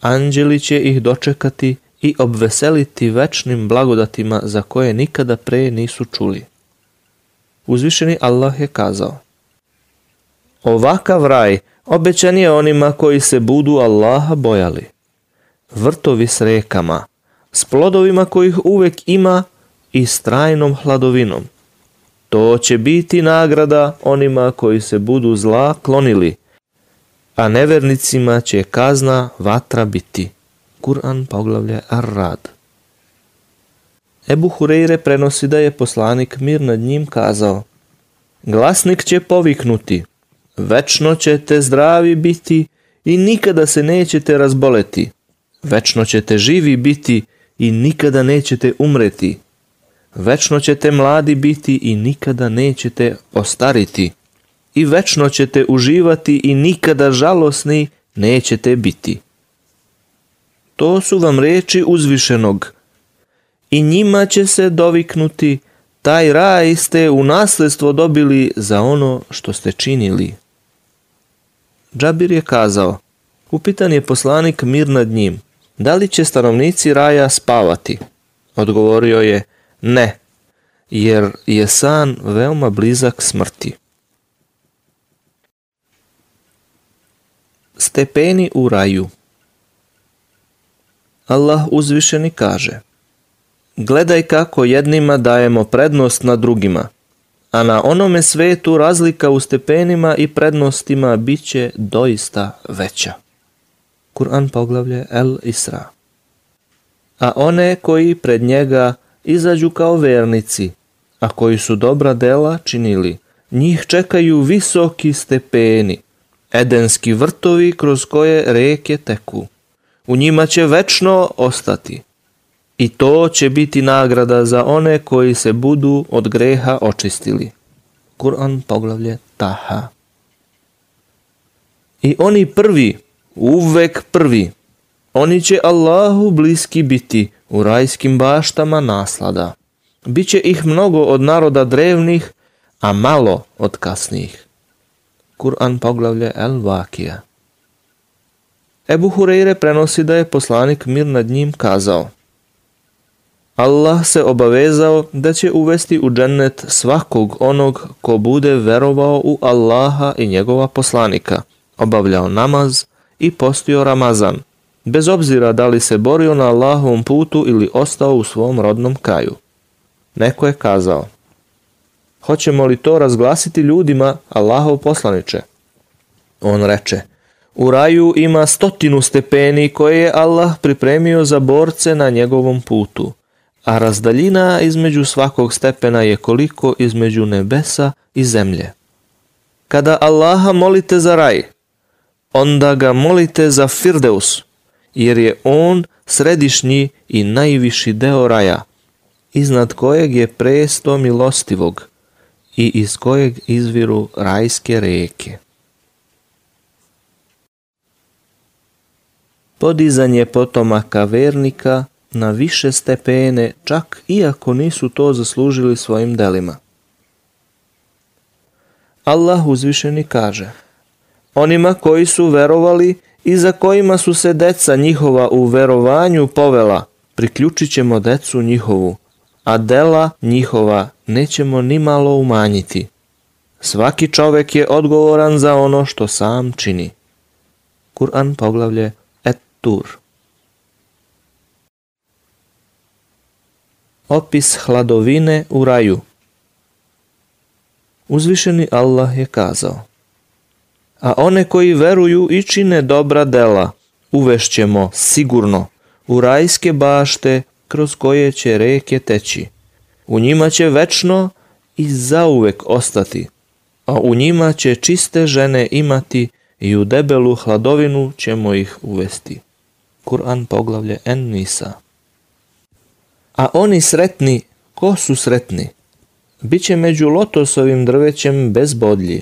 anđeli će ih dočekati i obveseliti večnim blagodatima za koje nikada pre nisu čuli. Uzvišeni Allah je kazao Ovakav raj obećan je onima koji se budu Allaha bojali. Vrtovi s rekama, s plodovima kojih uvek ima i s trajnom hladovinom. To će biti nagrada onima koji se budu zla klonili a nevernicima će kazna vatra biti. Kur'an poglavlje Ar-Rad. Ebu Hureyre prenosi da je poslanik mir nad njim kazao Glasnik će poviknuti, večno ćete zdravi biti i nikada se nećete razboleti. Večno ćete živi biti i nikada nećete umreti. Večno ćete mladi biti i nikada nećete ostariti i večno ćete uživati i nikada žalosni nećete biti. To su vam reči uzvišenog. I njima će se doviknuti, taj raj ste u nasledstvo dobili za ono što ste činili. Džabir je kazao, upitan je poslanik mir nad njim, da li će stanovnici raja spavati? Odgovorio je, ne, jer je san veoma blizak smrti. stepeni u raju. Allah uzvišeni kaže Gledaj kako jednima dajemo prednost na drugima, a na onome svetu razlika u stepenima i prednostima bit će doista veća. Kur'an poglavlje El Isra A one koji pred njega izađu kao vernici, a koji su dobra dela činili, njih čekaju visoki stepeni – Edenski vrtovi kroz koje reke teku. U njima će večno ostati. I to će biti nagrada za one koji se budu od greha očistili. Kur'an poglavlje Taha. I oni prvi, uvek prvi, oni će Allahu bliski biti u rajskim baštama naslada. Biće ih mnogo od naroda drevnih, a malo od kasnijih. Kur'an poglavlje El Vakija. Ebu Hureyre prenosi da je poslanik mir nad njim kazao Allah se obavezao da će uvesti u džennet svakog onog ko bude verovao u Allaha i njegova poslanika, obavljao namaz i postio Ramazan, bez obzira da li se borio na Allahovom putu ili ostao u svom rodnom kraju. Neko je kazao, Hoćemo li to razglasiti ljudima, Allahov poslaniče? On reče, u raju ima stotinu stepeni koje je Allah pripremio za borce na njegovom putu, a razdaljina između svakog stepena je koliko između nebesa i zemlje. Kada Allaha molite za raj, onda ga molite za Firdeus, jer je on središnji i najviši deo raja, iznad kojeg je presto milostivog, i iz kojeg izviru rajske reke. Podizanje potomaka vernika na više stepene čak iako nisu to zaslužili svojim delima. Allah uzvišeni kaže Onima koji su verovali i za kojima su se deca njihova u verovanju povela, priključit ćemo decu njihovu a dela njihova nećemo ni malo umanjiti. Svaki čovek je odgovoran za ono što sam čini. Kur'an poglavlje Et-Tur. Opis hladovine u raju Uzvišeni Allah je kazao A one koji veruju i čine dobra dela, uvešćemo sigurno u rajske bašte kroz koje će reke teći. U njima će večno i zauvek ostati, a u njima će čiste žene imati i u debelu hladovinu ćemo ih uvesti. Kur'an poglavlje En Nisa. A oni sretni, ko su sretni? Biće među lotosovim drvećem bez bodlji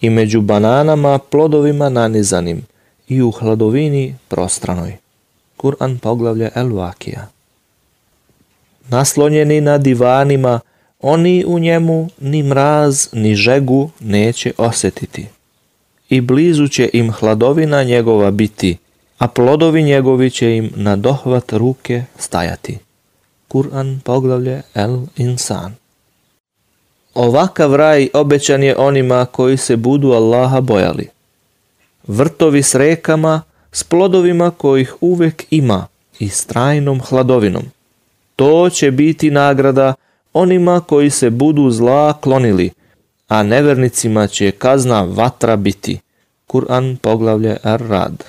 i među bananama plodovima nanizanim i u hladovini prostranoj. Kur'an poglavlje El Vakija naslonjeni na divanima, oni u njemu ni mraz ni žegu neće osjetiti. I blizu će im hladovina njegova biti, a plodovi njegovi će im na dohvat ruke stajati. Kur'an poglavlje El Insan Ovakav raj obećan je onima koji se budu Allaha bojali. Vrtovi s rekama, s plodovima kojih uvek ima i s trajnom hladovinom. To će biti nagrada onima koji se budu zla klonili, a nevernicima će kazna vatra biti. Kur'an poglavlje Ar-Rad.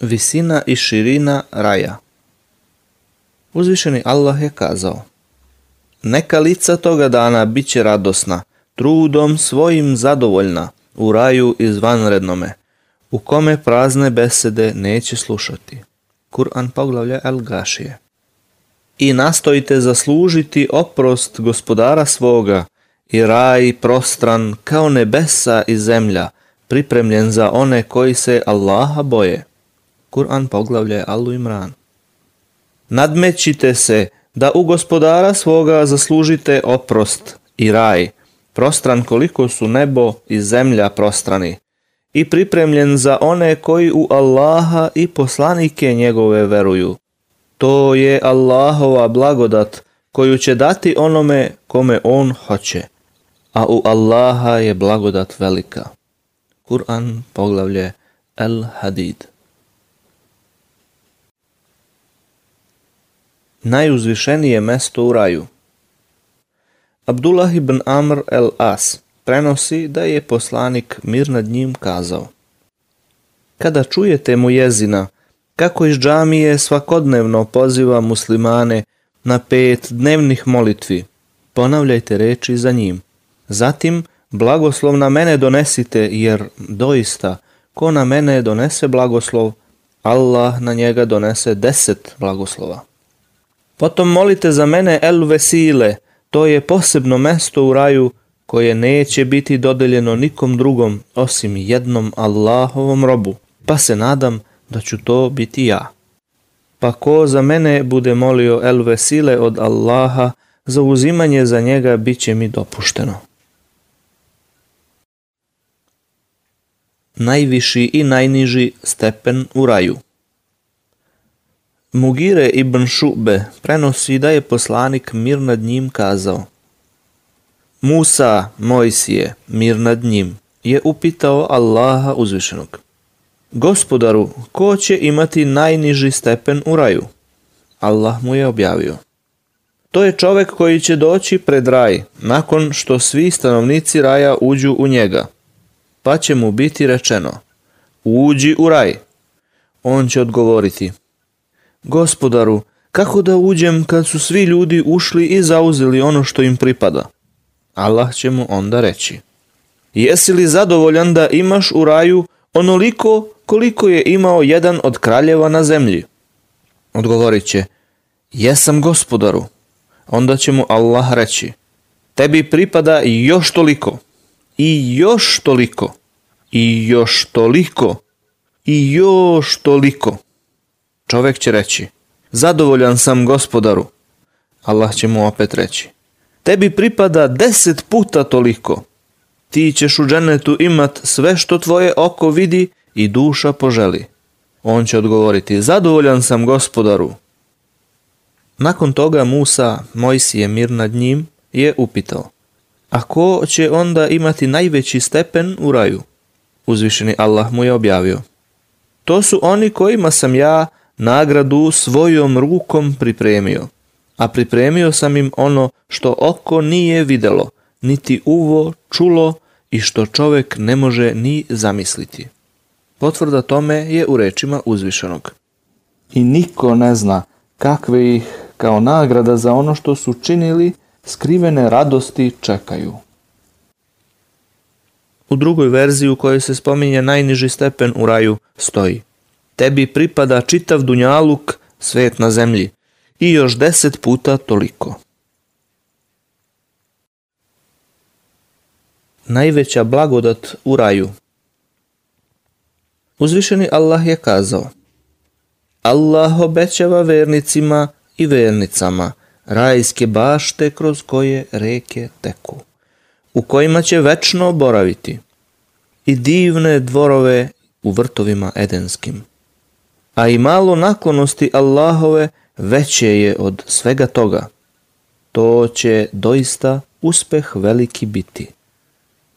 Visina i širina raja Uzvišeni Allah je kazao Neka lica toga dana bit će radosna, trudom svojim zadovoljna, u raju izvanrednome, u kome prazne besede neće slušati. Kur'an poglavlja El Gašije. I nastojite zaslužiti oprost gospodara svoga i raj prostran kao nebesa i zemlja, pripremljen za one koji se Allaha boje. Kur'an poglavlja Alu Imran. Nadmećite se da u gospodara svoga zaslužite oprost i raj, prostran koliko su nebo i zemlja prostrani, i pripremljen za one koji u Allaha i poslanike njegove veruju. To je Allahova blagodat koju će dati onome kome on hoće, a u Allaha je blagodat velika. Kur'an poglavlje El Hadid Najuzvišenije mesto u raju Abdullah ibn Amr el As prenosi da je poslanik mir nad njim kazao. Kada čujete mu jezina, kako iz džamije svakodnevno poziva muslimane na pet dnevnih molitvi, ponavljajte reči za njim. Zatim, blagoslov na mene donesite, jer doista, ko na mene donese blagoslov, Allah na njega donese deset blagoslova. Potom molite za mene El Vesile, to je posebno mesto u raju koje neće biti dodeljeno nikom drugom osim jednom Allahovom robu, pa se nadam da ću to biti ja. Pa ko za mene bude molio el vesile od Allaha, uzimanje za njega bit će mi dopušteno. Najviši i najniži stepen u raju Mugire ibn Šube prenosi da je poslanik mir nad njim kazao Musa, Mojsije, mir nad njim, je upitao Allaha uzvišenog. Gospodaru, ko će imati najniži stepen u raju? Allah mu je objavio. To je čovjek koji će doći pred raj, nakon što svi stanovnici raja uđu u njega. Pa će mu biti rečeno, uđi u raj. On će odgovoriti, gospodaru, kako da uđem kad su svi ljudi ušli i zauzeli ono što im pripada? Allah će mu onda reći Jesi li zadovoljan da imaš u raju onoliko koliko je imao jedan od kraljeva na zemlji? Odgovorit će Jesam gospodaru. Onda će mu Allah reći Tebi pripada još toliko i još toliko i još toliko i još toliko. Čovjek će reći Zadovoljan sam gospodaru. Allah će mu opet reći tebi pripada deset puta toliko. Ti ćeš u dženetu imat sve što tvoje oko vidi i duša poželi. On će odgovoriti, zadovoljan sam gospodaru. Nakon toga Musa, je mir nad njim, je upitao, a ko će onda imati najveći stepen u raju? Uzvišeni Allah mu je objavio, to su oni kojima sam ja nagradu svojom rukom pripremio a pripremio sam im ono što oko nije videlo, niti uvo čulo i što čovjek ne može ni zamisliti. Potvrda tome je u rečima uzvišenog. I niko ne zna kakve ih kao nagrada za ono što su činili skrivene radosti čekaju. U drugoj verziji u kojoj se spominje najniži stepen u raju stoji Tebi pripada čitav dunjaluk, svet na zemlji, i još deset puta toliko. Najveća blagodat u raju Uzvišeni Allah je kazao Allah obećava vernicima i vernicama rajske bašte kroz koje reke teku, u kojima će večno boraviti i divne dvorove u vrtovima edenskim. A i malo naklonosti Allahove veće je od svega toga, to će doista uspeh veliki biti.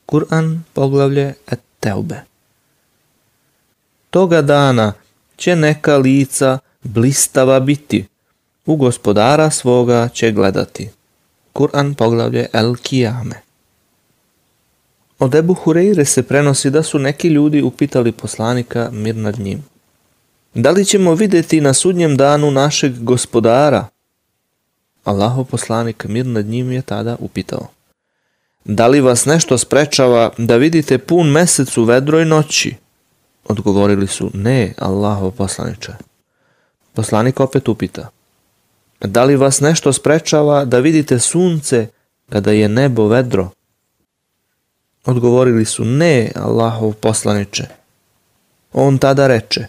Kur'an poglavlje et teube. Toga dana će neka lica blistava biti, u gospodara svoga će gledati. Kur'an poglavlje El Kijame. Od Ebu se prenosi da su neki ljudi upitali poslanika mir nad njim. Da li ćemo vidjeti na sudnjem danu našeg gospodara? Allaho poslanik mir nad njim je tada upitao. Da li vas nešto sprečava da vidite pun mesec u vedroj noći? Odgovorili su, ne, Allaho poslaniče. Poslanik opet upita. Da li vas nešto sprečava da vidite sunce kada je nebo vedro? Odgovorili su, ne, Allahov poslaniče. On tada reče,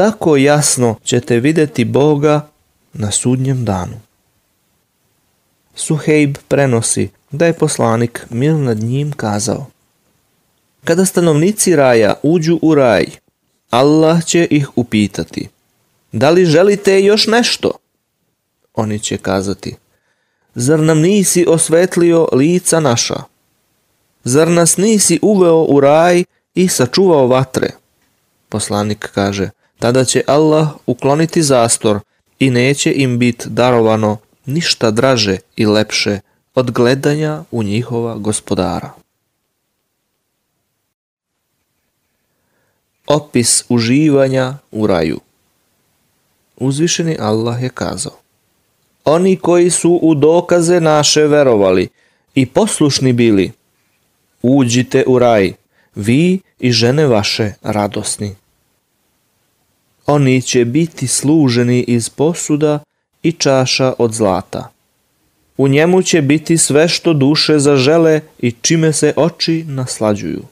tako jasno ćete vidjeti Boga na sudnjem danu. Suhejb prenosi da je poslanik mir nad njim kazao Kada stanovnici raja uđu u raj, Allah će ih upitati Da li želite još nešto? Oni će kazati Zar nam nisi osvetlio lica naša? Zar nas nisi uveo u raj i sačuvao vatre? Poslanik kaže tada će Allah ukloniti zastor i neće im bit darovano ništa draže i lepše od gledanja u njihova gospodara. Opis uživanja u raju Uzvišeni Allah je kazao Oni koji su u dokaze naše verovali i poslušni bili, uđite u raj, vi i žene vaše radosni oni će biti služeni iz posuda i čaša od zlata. U njemu će biti sve što duše zažele i čime se oči naslađuju.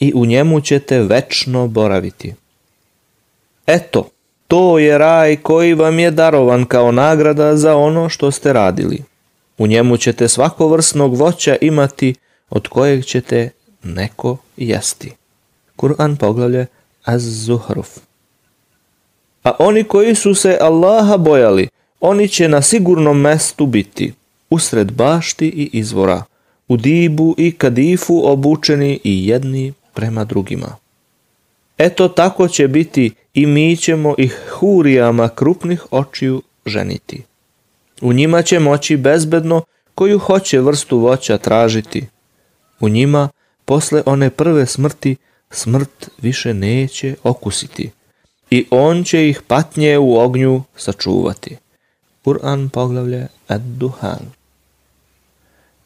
I u njemu ćete večno boraviti. Eto, to je raj koji vam je darovan kao nagrada za ono što ste radili. U njemu ćete svakovrsnog voća imati od kojeg ćete neko jesti. Kur'an poglavlje Az-Zuhruf a pa oni koji su se Allaha bojali, oni će na sigurnom mestu biti, usred bašti i izvora, u dibu i kadifu obučeni i jedni prema drugima. Eto tako će biti i mi ćemo ih hurijama krupnih očiju ženiti. U njima će moći bezbedno koju hoće vrstu voća tražiti. U njima, posle one prve smrti, smrt više neće okusiti i on će ih patnje u ognju sačuvati. Kur'an poglavlje Ad-Duhan.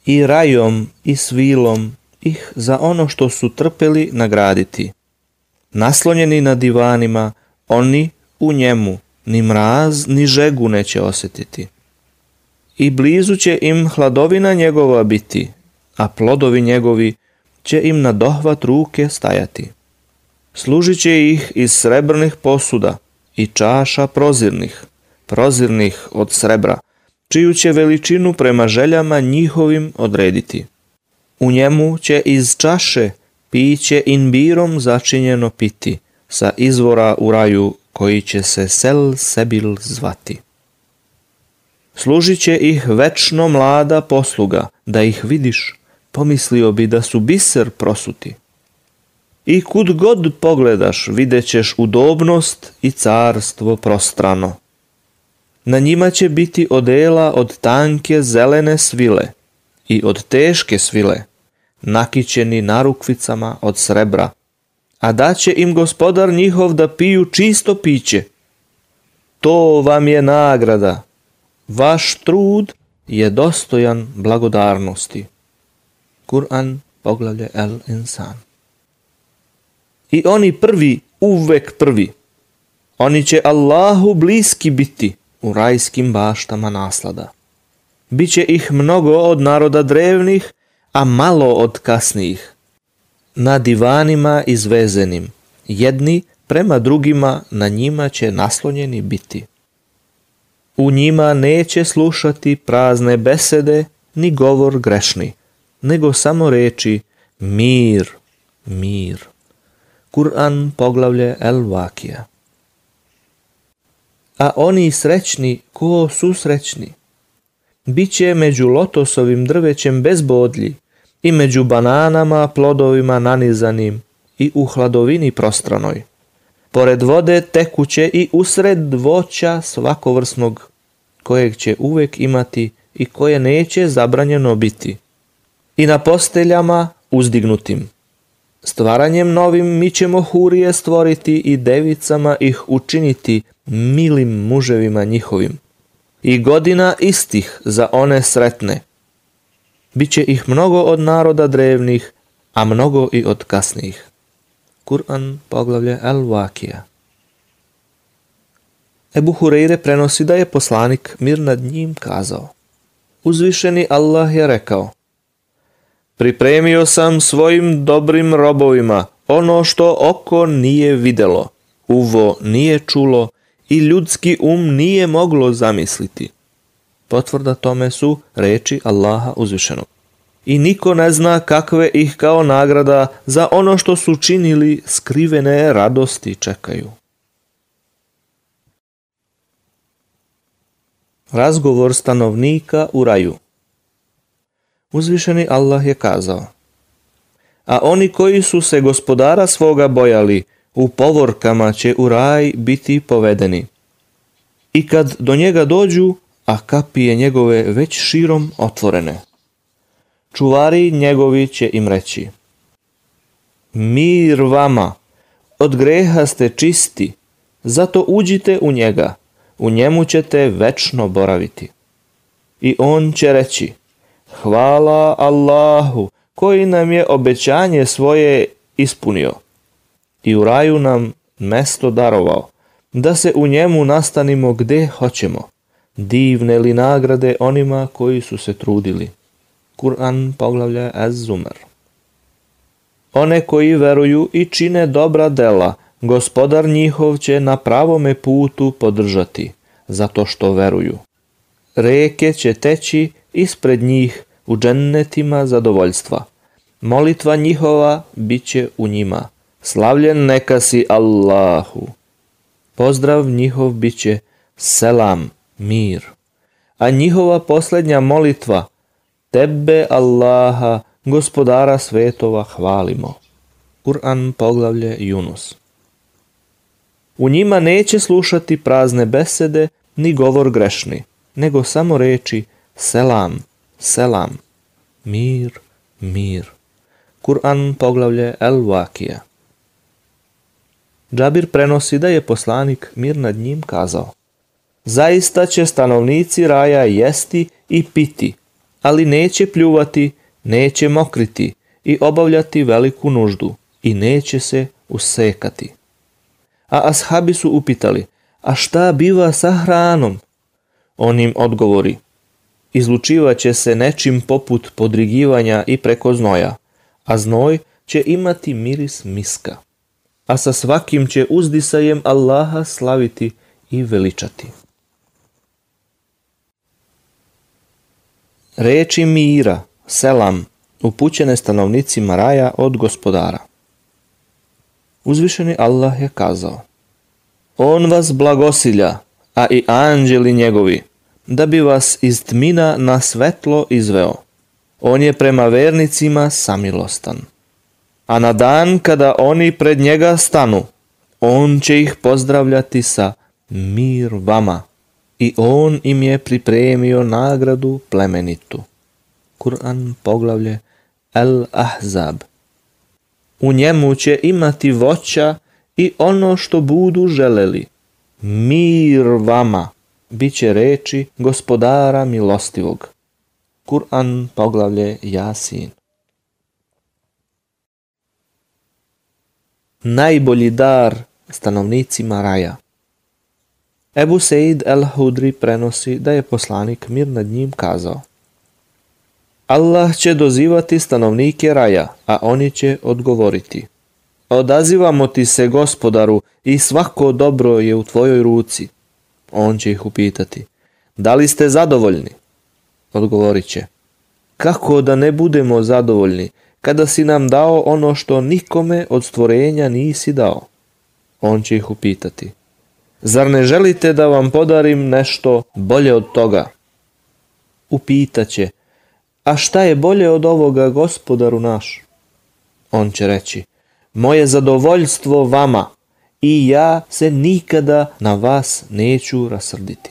I rajom i svilom ih za ono što su trpeli nagraditi. Naslonjeni na divanima, oni u njemu ni mraz ni žegu neće osjetiti. I blizu će im hladovina njegova biti, a plodovi njegovi će im na dohvat ruke stajati. Služit će ih iz srebrnih posuda i čaša prozirnih, prozirnih od srebra, čiju će veličinu prema željama njihovim odrediti. U njemu će iz čaše piće inbirom začinjeno piti, sa izvora u raju koji će se Sel Sebil zvati. Služit će ih večno mlada posluga, da ih vidiš, pomislio bi da su biser prosuti i kud god pogledaš vidjet ćeš udobnost i carstvo prostrano. Na njima će biti odela od tanke zelene svile i od teške svile, nakićeni narukvicama od srebra, a daće im gospodar njihov da piju čisto piće. To vam je nagrada. Vaš trud je dostojan blagodarnosti. Kur'an poglavlje El Insan i oni prvi, uvek prvi. Oni će Allahu bliski biti u rajskim baštama naslada. Biće ih mnogo od naroda drevnih, a malo od kasnijih. Na divanima izvezenim, jedni prema drugima na njima će naslonjeni biti. U njima neće slušati prazne besede ni govor grešni, nego samo reči mir, mir. Kur'an poglavlje El Vakija. A oni srećni, ko su srećni? Biće među lotosovim drvećem bez i među bananama, plodovima nanizanim i u hladovini prostranoj. Pored vode tekuće i usred voća svakovrsnog, kojeg će uvek imati i koje neće zabranjeno biti. I na posteljama uzdignutim. Stvaranjem novim mi ćemo hurije stvoriti i devicama ih učiniti milim muževima njihovim. I godina istih za one sretne. Biće ih mnogo od naroda drevnih, a mnogo i od kasnijih. Kur'an poglavlje Al-Vakija. Ebu Hureyre prenosi da je poslanik mir nad njim kazao. Uzvišeni Allah je rekao Pripremio sam svojim dobrim robovima ono što oko nije videlo, uvo nije čulo i ljudski um nije moglo zamisliti. Potvrda tome su reči Allaha uzvišenog. I niko ne zna kakve ih kao nagrada za ono što su činili skrivene radosti čekaju. Razgovor stanovnika u raju Uzvišeni Allah je kazao A oni koji su se gospodara svoga bojali, u povorkama će u raj biti povedeni. I kad do njega dođu, a kapije njegove već širom otvorene. Čuvari njegovi će im reći Mir vama, od greha ste čisti, zato uđite u njega, u njemu ćete večno boraviti. I on će reći Hvala Allahu koji nam je obećanje svoje ispunio i u raju nam mesto darovao, da se u njemu nastanimo gdje hoćemo. Divne li nagrade onima koji su se trudili. Kur'an poglavlja Az-Zumar. One koji veruju i čine dobra dela, gospodar njihov će na pravome putu podržati, zato što veruju. Reke će teći ispred njih u džennetima zadovoljstva. Molitva njihova bit će u njima. Slavljen neka si Allahu. Pozdrav njihov bit će selam, mir. A njihova posljednja molitva Tebe Allaha, gospodara svetova, hvalimo. Kur'an poglavlje Junus. U njima neće slušati prazne besede ni govor grešni, nego samo reči Selam, selam. Mir, mir. Kur'an poglavlje El-Vakija. Džabir prenosi da je poslanik mir nad njim kazao Zaista će stanovnici raja jesti i piti, ali neće pljuvati, neće mokriti i obavljati veliku nuždu i neće se usekati. A ashabi su upitali, a šta biva sa hranom? On im odgovori, će se nečim poput podrigivanja i preko znoja, a znoj će imati miris miska, a sa svakim će uzdisajem Allaha slaviti i veličati. Reči mira, selam, upućene stanovnicima raja od gospodara. Uzvišeni Allah je kazao On vas blagosilja, a i anđeli njegovi, da bi vas iz tmina na svetlo izveo. On je prema vernicima samilostan. A na dan kada oni pred njega stanu, on će ih pozdravljati sa mir vama i on im je pripremio nagradu plemenitu. Kur'an poglavlje El Ahzab. U njemu će imati voća i ono što budu želeli. Mir vama bit će reči gospodara milostivog. Kur'an poglavlje Jasin. Najbolji dar stanovnicima raja. Ebu Seid el-Hudri prenosi da je poslanik mir nad njim kazao Allah će dozivati stanovnike raja, a oni će odgovoriti. Odazivamo ti se gospodaru i svako dobro je u tvojoj ruci. On će ih upitati. Da li ste zadovoljni? Odgovorit će. Kako da ne budemo zadovoljni kada si nam dao ono što nikome od stvorenja nisi dao? On će ih upitati. Zar ne želite da vam podarim nešto bolje od toga? će, A šta je bolje od ovoga gospodaru naš? On će reći. Moje zadovoljstvo vama i ja se nikada na vas neću rasrditi.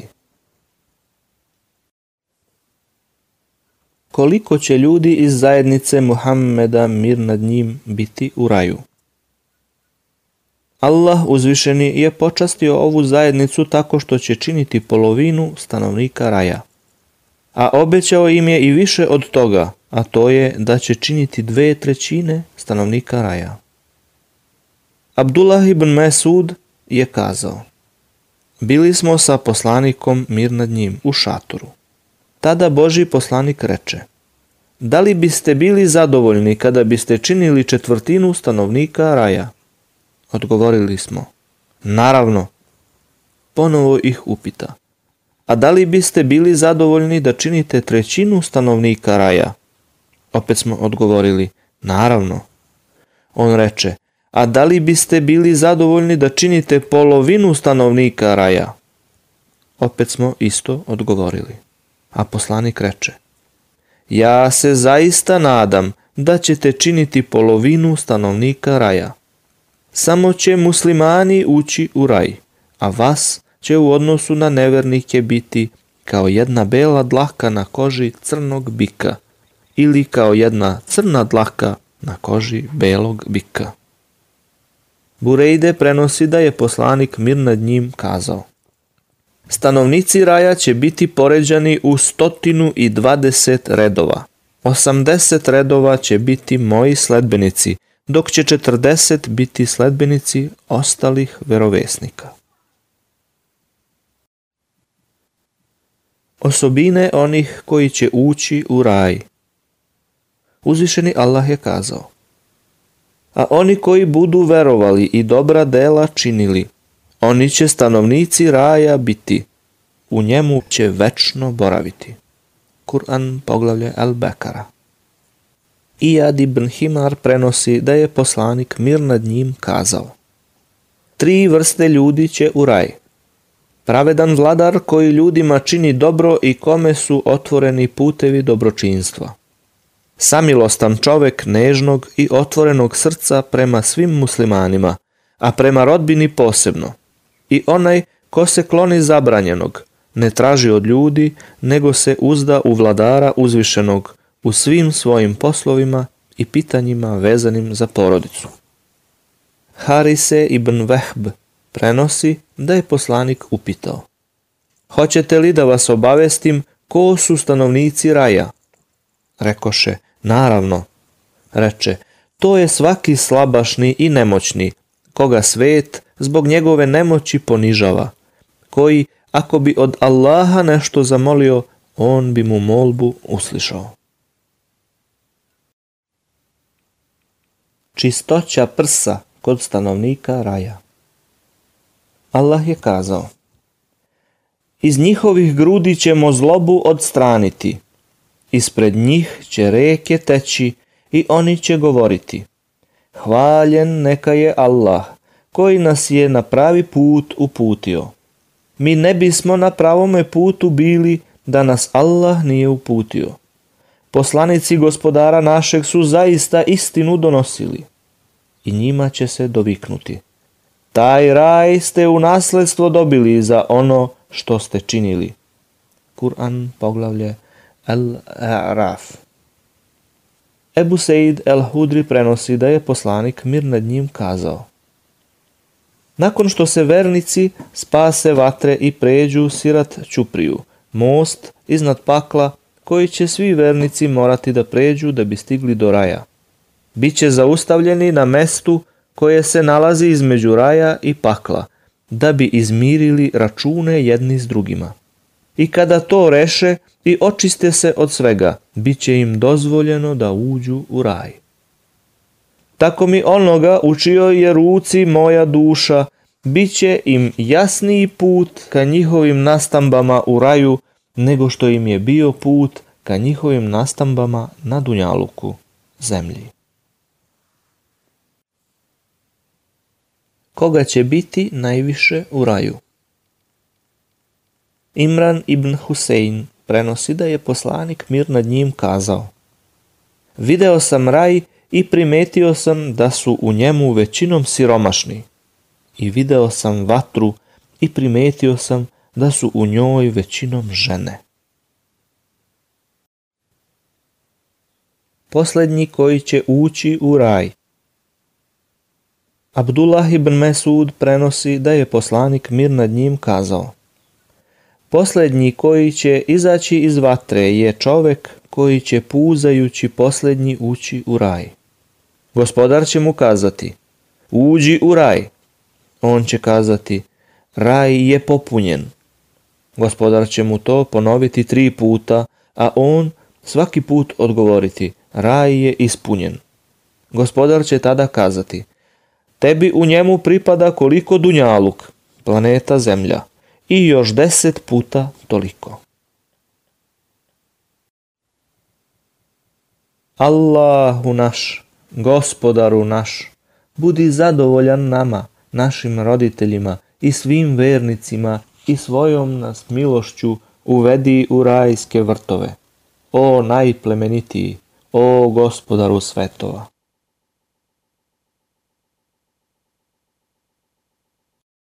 Koliko će ljudi iz zajednice Muhammeda mir nad njim biti u raju? Allah uzvišeni je počastio ovu zajednicu tako što će činiti polovinu stanovnika raja. A obećao im je i više od toga, a to je da će činiti dve trećine stanovnika raja. Abdullah ibn Mesud je kazao Bili smo sa poslanikom mir nad njim u šatoru. Tada Boži poslanik reče Da li biste bili zadovoljni kada biste činili četvrtinu stanovnika raja? Odgovorili smo Naravno. Ponovo ih upita A da li biste bili zadovoljni da činite trećinu stanovnika raja? Opet smo odgovorili Naravno. On reče a da li biste bili zadovoljni da činite polovinu stanovnika raja? Opet smo isto odgovorili. A poslanik reče, ja se zaista nadam da ćete činiti polovinu stanovnika raja. Samo će muslimani ući u raj, a vas će u odnosu na nevernike biti kao jedna bela dlaka na koži crnog bika ili kao jedna crna dlaka na koži belog bika. Burejde prenosi da je poslanik mir nad njim kazao. Stanovnici raja će biti poređani u 120 redova. 80 redova će biti moji sledbenici, dok će 40 biti sledbenici ostalih verovesnika. Osobine onih koji će ući u raj. Uzvišeni Allah je kazao a oni koji budu verovali i dobra dela činili, oni će stanovnici raja biti, u njemu će večno boraviti. Kur'an poglavlje Al-Bekara. Iyad ibn Himar prenosi da je poslanik mir nad njim kazao Tri vrste ljudi će u raj. Pravedan vladar koji ljudima čini dobro i kome su otvoreni putevi dobročinstva samilostan čovek nežnog i otvorenog srca prema svim muslimanima, a prema rodbini posebno. I onaj ko se kloni zabranjenog, ne traži od ljudi, nego se uzda u vladara uzvišenog u svim svojim poslovima i pitanjima vezanim za porodicu. Harise ibn Vehb prenosi da je poslanik upitao Hoćete li da vas obavestim ko su stanovnici raja? Rekoše, Naravno, reče, to je svaki slabašni i nemoćni, koga svet zbog njegove nemoći ponižava, koji, ako bi od Allaha nešto zamolio, on bi mu molbu uslišao. Čistoća prsa kod stanovnika raja. Allah je kazao, iz njihovih grudi ćemo zlobu odstraniti, Ispred njih će reke teći i oni će govoriti Hvaljen neka je Allah koji nas je na pravi put uputio. Mi ne bismo na pravome putu bili da nas Allah nije uputio. Poslanici gospodara našeg su zaista istinu donosili i njima će se doviknuti. Taj raj ste u nasledstvo dobili za ono što ste činili. Kur'an poglavlje Al-A'raf. Ebu Seid el-Hudri prenosi da je poslanik mir nad njim kazao. Nakon što se vernici spase vatre i pređu sirat Čupriju, most iznad pakla koji će svi vernici morati da pređu da bi stigli do raja. Biće zaustavljeni na mestu koje se nalazi između raja i pakla, da bi izmirili račune jedni s drugima. I kada to reše, i očiste se od svega, bit će im dozvoljeno da uđu u raj. Tako mi onoga učio je ruci moja duša, bit će im jasniji put ka njihovim nastambama u raju nego što im je bio put ka njihovim nastambama na Dunjaluku, zemlji. Koga će biti najviše u raju? Imran ibn Husein prenosi da je poslanik mir nad njim kazao Video sam raj i primetio sam da su u njemu većinom siromašni. I video sam vatru i primetio sam da su u njoj većinom žene. Poslednji koji će ući u raj Abdullah ibn Mesud prenosi da je poslanik mir nad njim kazao Posljednji koji će izaći iz vatre je čovjek koji će puzajući posljednji ući u raj. Gospodar će mu kazati, uđi u raj. On će kazati, raj je popunjen. Gospodar će mu to ponoviti tri puta, a on svaki put odgovoriti, raj je ispunjen. Gospodar će tada kazati, tebi u njemu pripada koliko dunjaluk, planeta zemlja i još deset puta toliko. Allahu naš, gospodaru naš, budi zadovoljan nama, našim roditeljima i svim vernicima i svojom nas milošću uvedi u rajske vrtove. O najplemenitiji, o gospodaru svetova!